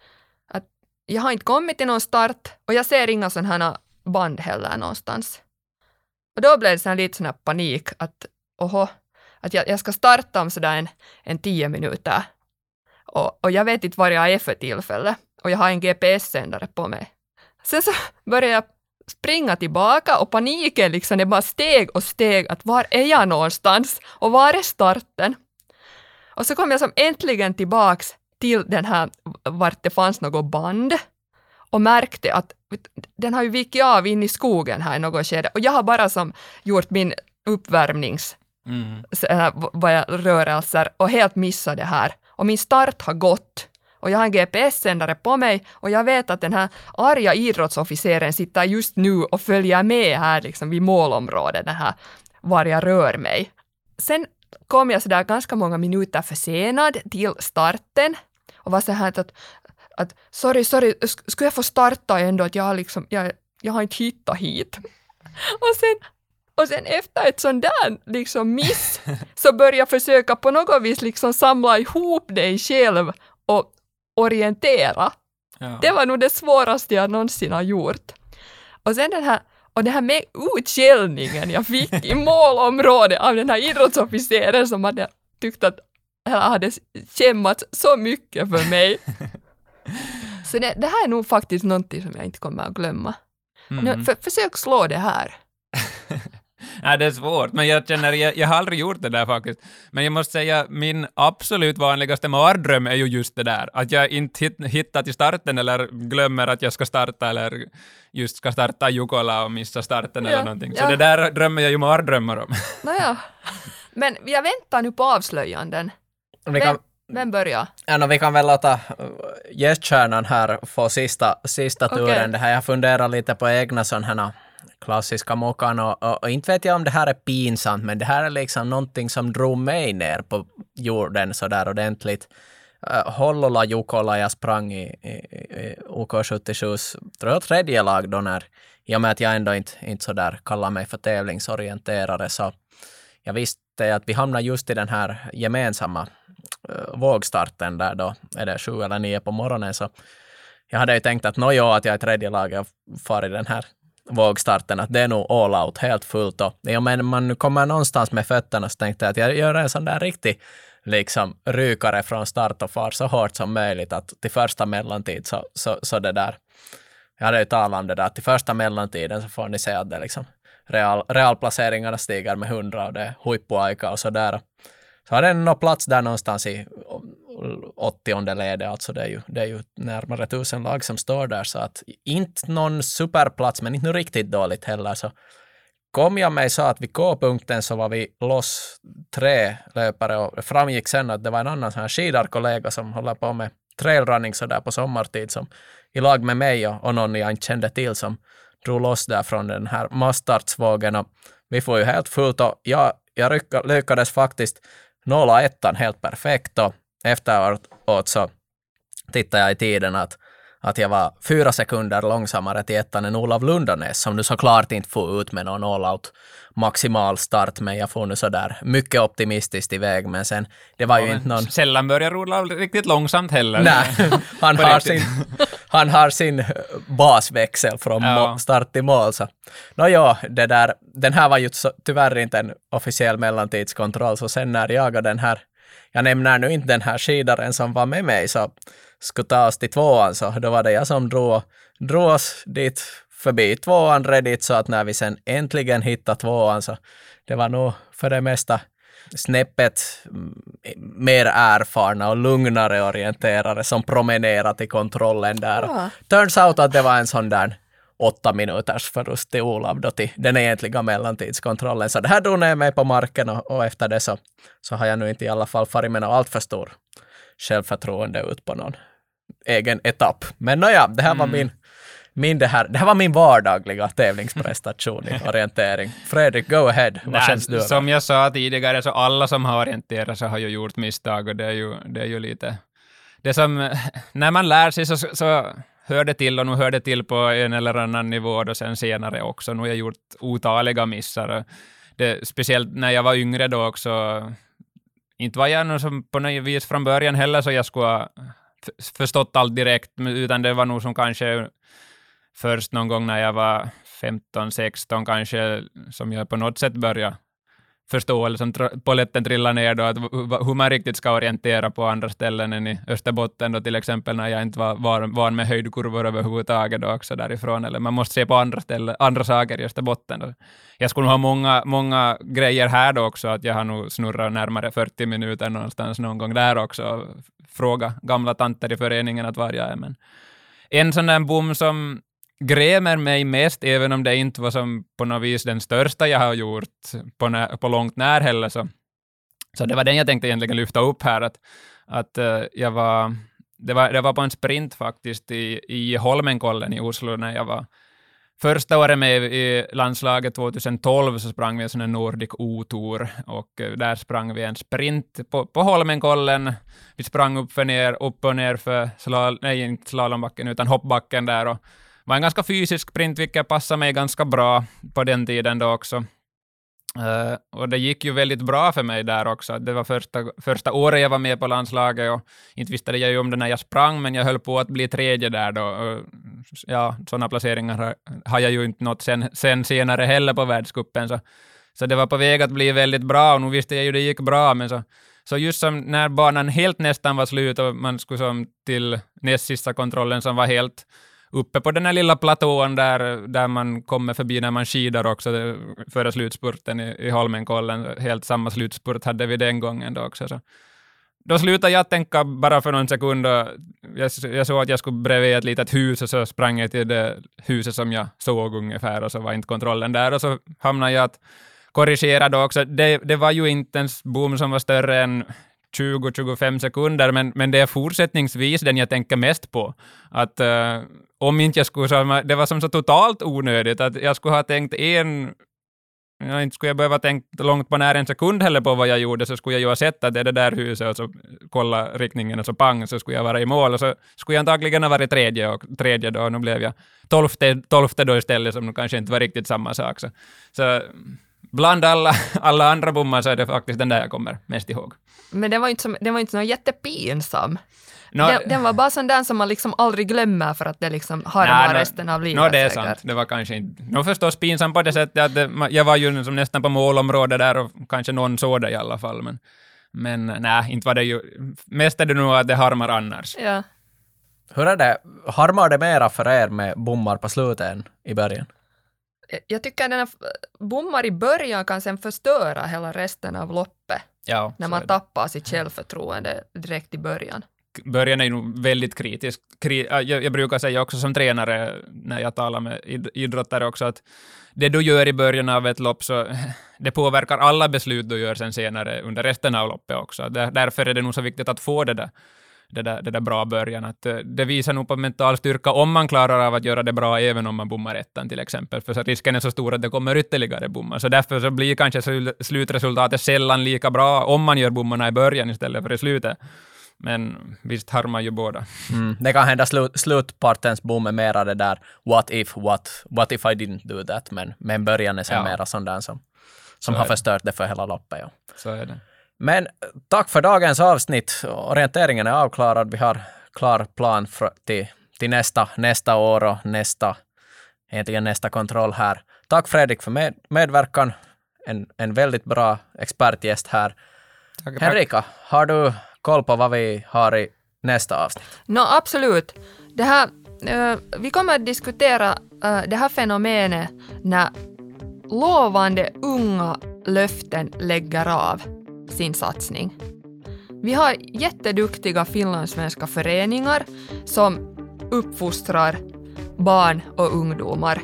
att jag har inte kommit till någon start och jag ser inga sådana här band heller någonstans. Och då blev det sån här lite sån här panik att oho, att jag, jag ska starta om sådär en, en tio minuter. Och, och jag vet inte var jag är för tillfället och jag har en GPS-sändare på mig. Sen så började jag springa tillbaka och paniken liksom, det bara steg och steg att var är jag någonstans och var är starten? Och så kom jag som äntligen tillbaks till den här vart det fanns något band och märkte att den har ju vikit av in i skogen här i något skede och jag har bara som gjort min uppvärmnings Mm. rörelser och helt missat det här. Och min start har gått. Och jag har en GPS-sändare på mig och jag vet att den här arga idrottsofficeren sitter just nu och följer med här liksom vid målområdet, den här, var jag rör mig. Sen kom jag sådär ganska många minuter försenad till starten och var så här att, att sorry, sorry, sk- skulle jag få starta ändå? Att jag liksom, jag, jag har inte hittat hit. Och sen och sen efter ett sånt där liksom miss så började jag försöka på något vis liksom samla ihop dig själv och orientera. Ja. Det var nog det svåraste jag någonsin har gjort. Och sen den här, och den här med utskällningen jag fick i målområdet av den här idrottsofficeren som hade tyckt att hade kämmat så mycket för mig. Så det, det här är nog faktiskt någonting som jag inte kommer att glömma. Mm. Nu, för, försök slå det här. Nej, det är svårt, men jag känner, jag, jag har aldrig gjort det där faktiskt. Men jag måste säga, min absolut vanligaste mardröm är ju just det där, att jag inte hit, hittar till starten eller glömmer att jag ska starta eller just ska starta Jukola och missa starten Ja, eller någonting. Så ja. det där drömmer jag ju mardrömmar om. Nåja. Men jag väntar nu på avslöjanden. Vi kan, Vem, vem börjar? ja, no, vi kan väl låta uh, gästkärnan här få sista, sista turen. Det här, jag funderar lite på egna sådana klassiska mokan och, och, och inte vet jag om det här är pinsamt, men det här är liksom någonting som drog mig ner på jorden sådär ordentligt. Uh, Hollola Jukola, jag sprang i, i, i OK77, tror jag tredje lag då när, i och med att jag ändå inte, inte sådär kallar mig för tävlingsorienterare, så jag visste att vi hamnade just i den här gemensamma uh, vågstarten där då, är det sju eller nio på morgonen, så jag hade ju tänkt att nåja, att jag är tredje laget och far i den här vågstarten, att det är nog all out, helt fullt. Och ja, men man kommer någonstans med fötterna så tänkte jag att jag gör en sån där riktig liksom rykare från start och far så hårt som möjligt att till första mellantid så, så, så det där, jag hade ju talat om det där, att till första mellantiden så får ni se att det liksom real, realplaceringarna stiger med hundra och det är huippuaika och sådär. Så har den någon plats där någonstans i åttionde ledet, alltså det är, ju, det är ju närmare tusen lag som står där, så att inte någon superplats, men inte nu riktigt dåligt heller, så kom jag mig så att vid K-punkten så var vi loss tre löpare och det framgick sen att det var en annan sån här skidarkollega som håller på med trailrunning så där på sommartid som i lag med mig och, och någon jag inte kände till som drog loss där från den här mastartsvågen och vi får ju helt fullt och jag, jag lyckades faktiskt nolla ettan helt perfekt och efteråt så tittade jag i tiden att, att jag var fyra sekunder långsammare till ettan än Olav Lundanäs som nu såklart inte får ut med någon all-out maximal start, men jag får nu sådär mycket optimistiskt iväg. Men sen, det var Ja, ju inte någon... Sällan börjar Olav riktigt långsamt heller. Nej, han har, sin, han har sin basväxel från Ja. start till mål. Så. Nå ja, det där, den här var ju tyvärr inte en officiell mellantidskontroll, så sen när jag och den här, jag nämner nu inte den här skidaren som var med mig, så skulle ta oss till tvåan, så då var det jag som drog, drog oss dit förbi tvåan redigt, så att när vi sen äntligen hittade tvåan, så det var nog för det mesta snäppet mm, mer erfarna och lugnare orienterare som promenerade till kontrollen där. Ja. Turns out att det var en sån där åtta minuters förlust till Olav då till den egentliga mellantidskontrollen. Så det här drog ner mig på marken och, och efter det så, så har jag nu inte i alla fall farit med något allt för stor självförtroende ut på någon egen etapp. Men nåja, det här var min min det, här, det här var min vardagliga tävlingsprestation i orientering. Fredrik, go ahead. Vad Nej, känns du som jag sa tidigare, så alla som har orienterat sig har ju gjort misstag och det är ju, det är ju lite... Det som, när man lär sig så, så hör det till och nu hör det till på en eller annan nivå då sen senare också. Nu har jag gjort otaliga missar. Det, speciellt när jag var yngre då också. Inte var jag nog som på något vis från början heller så jag skulle förstått allt direkt, utan det var nog som kanske först någon gång när jag var 15, 16 kanske, som jag på något sätt började förståelsen poletten trillar polletten ner då, att hur man riktigt ska orientera på andra ställen än i Österbotten då till exempel, när jag inte var van, van med höjdkurvor överhuvudtaget då också därifrån, eller man måste se på andra ställen, andra saker i Österbotten. Då. Jag skulle ha många, många grejer här då också, att jag har nog snurrat närmare 40 minuter någonstans någon gång där också, och fråga gamla tanter i föreningen att var jag är, men en sån där bom som grämer mig mest, även om det inte var som på något vis den största jag har gjort på, när, på långt när heller, så, så det var den jag tänkte egentligen lyfta upp här, att, att uh, jag var, det var, det var på en sprint faktiskt i, i Holmenkollen i Oslo när jag var Första året med i landslaget 2012 så sprang vi en sån här Nordic O-tour och eh, där sprang vi en sprint på, på Holmenkollen. Vi sprang upp, för ner, upp och ner för slal, nej, inte slalombacken utan hoppbacken där och var en ganska fysisk print, vilket passade mig ganska bra på den tiden då också. Uh, och det gick ju väldigt bra för mig där också. Det var första, första året jag var med på landslaget och inte visste jag ju om det när jag sprang, men jag höll på att bli tredje där då. Och, ja, sådana placeringar har, har jag ju inte nått sen, sen senare heller på världscupen, så, så det var på väg att bli väldigt bra och nu visste jag ju det gick bra, men så, så just som när banan helt nästan var slut och man skulle som till näst sista kontrollen som var helt uppe på den här lilla platån där, där man kommer förbi när man skidar också före slutspurten i, i Holmenkollen. Helt samma slutspurt hade vi den gången då också. Så. Då slutade jag tänka bara för någon sekund och jag, jag såg att jag skulle bredvid ett litet hus och så sprang jag till det huset som jag såg ungefär och så var inte kontrollen där och så hamnade jag att korrigera då också. Det, det var ju inte en boom som var större än 20-25 sekunder, men, men det är fortsättningsvis den jag tänker mest på. Att uh, om inte jag skulle, så, det var som så totalt onödigt att jag skulle ha tänkt en Ja, inte skulle jag behöva tänka långt på när en sekund heller på vad jag gjorde, så skulle jag ju ha sett att det är det där huset och så kolla riktningen och så pang, så skulle jag vara i mål och så skulle jag antagligen ha varit tredje och tredje då, och nu blev jag tolfte, tolfte då istället, som kanske inte var riktigt samma sak. Så, så bland alla, alla andra bommar så är det faktiskt den där jag kommer mest ihåg. Men den var ju inte, som, var inte så jättepinsam. Nå- den, den var bara sån där som man liksom aldrig glömmer för att det liksom Nej, harmar nå- resten av livet. Nå, det är säkert. sant. Det var kanske inte... Nå förstås pinsamt på det sättet att det, jag var ju som nästan på målområdet där och kanske någon såg det i alla fall, men, men nej, inte var det ju... Mest är det nog att det harmar annars. Ja. Hur är det? Harmar det mera för er med bommar på slutet än i början? Jag tycker att den här bommar i början kan sen förstöra hela resten av loppet Ja, när man tappar sitt självförtroende direkt i början början är ju nog väldigt kritisk. Kri, äh, jag, jag brukar säga också som tränare när jag talar med id, idrottare också att det du gör i början av ett lopp så det påverkar alla beslut du gör sen senare under resten av loppet också. Där, därför är det nog så viktigt att få det där, det där, det där bra början. Att, eh, det visar nog på mental styrka om man klarar av att göra det bra även om man bommar ettan till exempel. För så risken är så stor att det kommer ytterligare bommar. Så därför så blir kanske slutresultatet sällan lika bra om man gör bommarna i början istället för i slutet. Men visst harmar ju båda. Mm. Det kan hända slut, slutpartens boom är mera det där what if, what, what if I didn't do that, men, men början är sen Ja. mera sån där som, som Så har förstört det för hela loppet. Ja. Så är det. Men tack för dagens avsnitt. Orienteringen är avklarad. Vi har klar plan för, till, till nästa, nästa år och nästa, egentligen nästa kontroll här. Tack Fredrik för med, medverkan. En, en väldigt bra expertgäst här. Tack, tack. Henrika, har du koll på vad vi har i nästa avsnitt? Nå, absolut. Det här, eh, vi kommer att diskutera eh, det här fenomenet när lovande unga löften lägger av sin satsning. Vi har jätteduktiga finlandssvenska föreningar som uppfostrar barn och ungdomar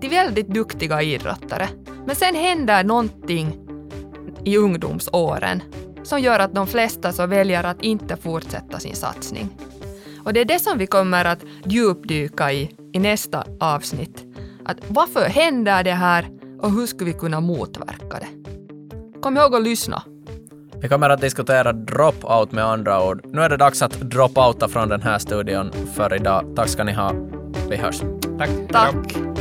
till väldigt duktiga idrottare. Men sen händer någonting i ungdomsåren som gör att de flesta så väljer att inte fortsätta sin satsning. Och det är det som vi kommer att djupdyka i i nästa avsnitt. Att varför händer det här och hur skulle vi kunna motverka det? Kom ihåg att lyssna. Vi kommer att diskutera drop-out med andra ord. Nu är det dags att drop-outa från den här studion för idag. Tack ska ni ha. Vi hörs. Tack. Tack!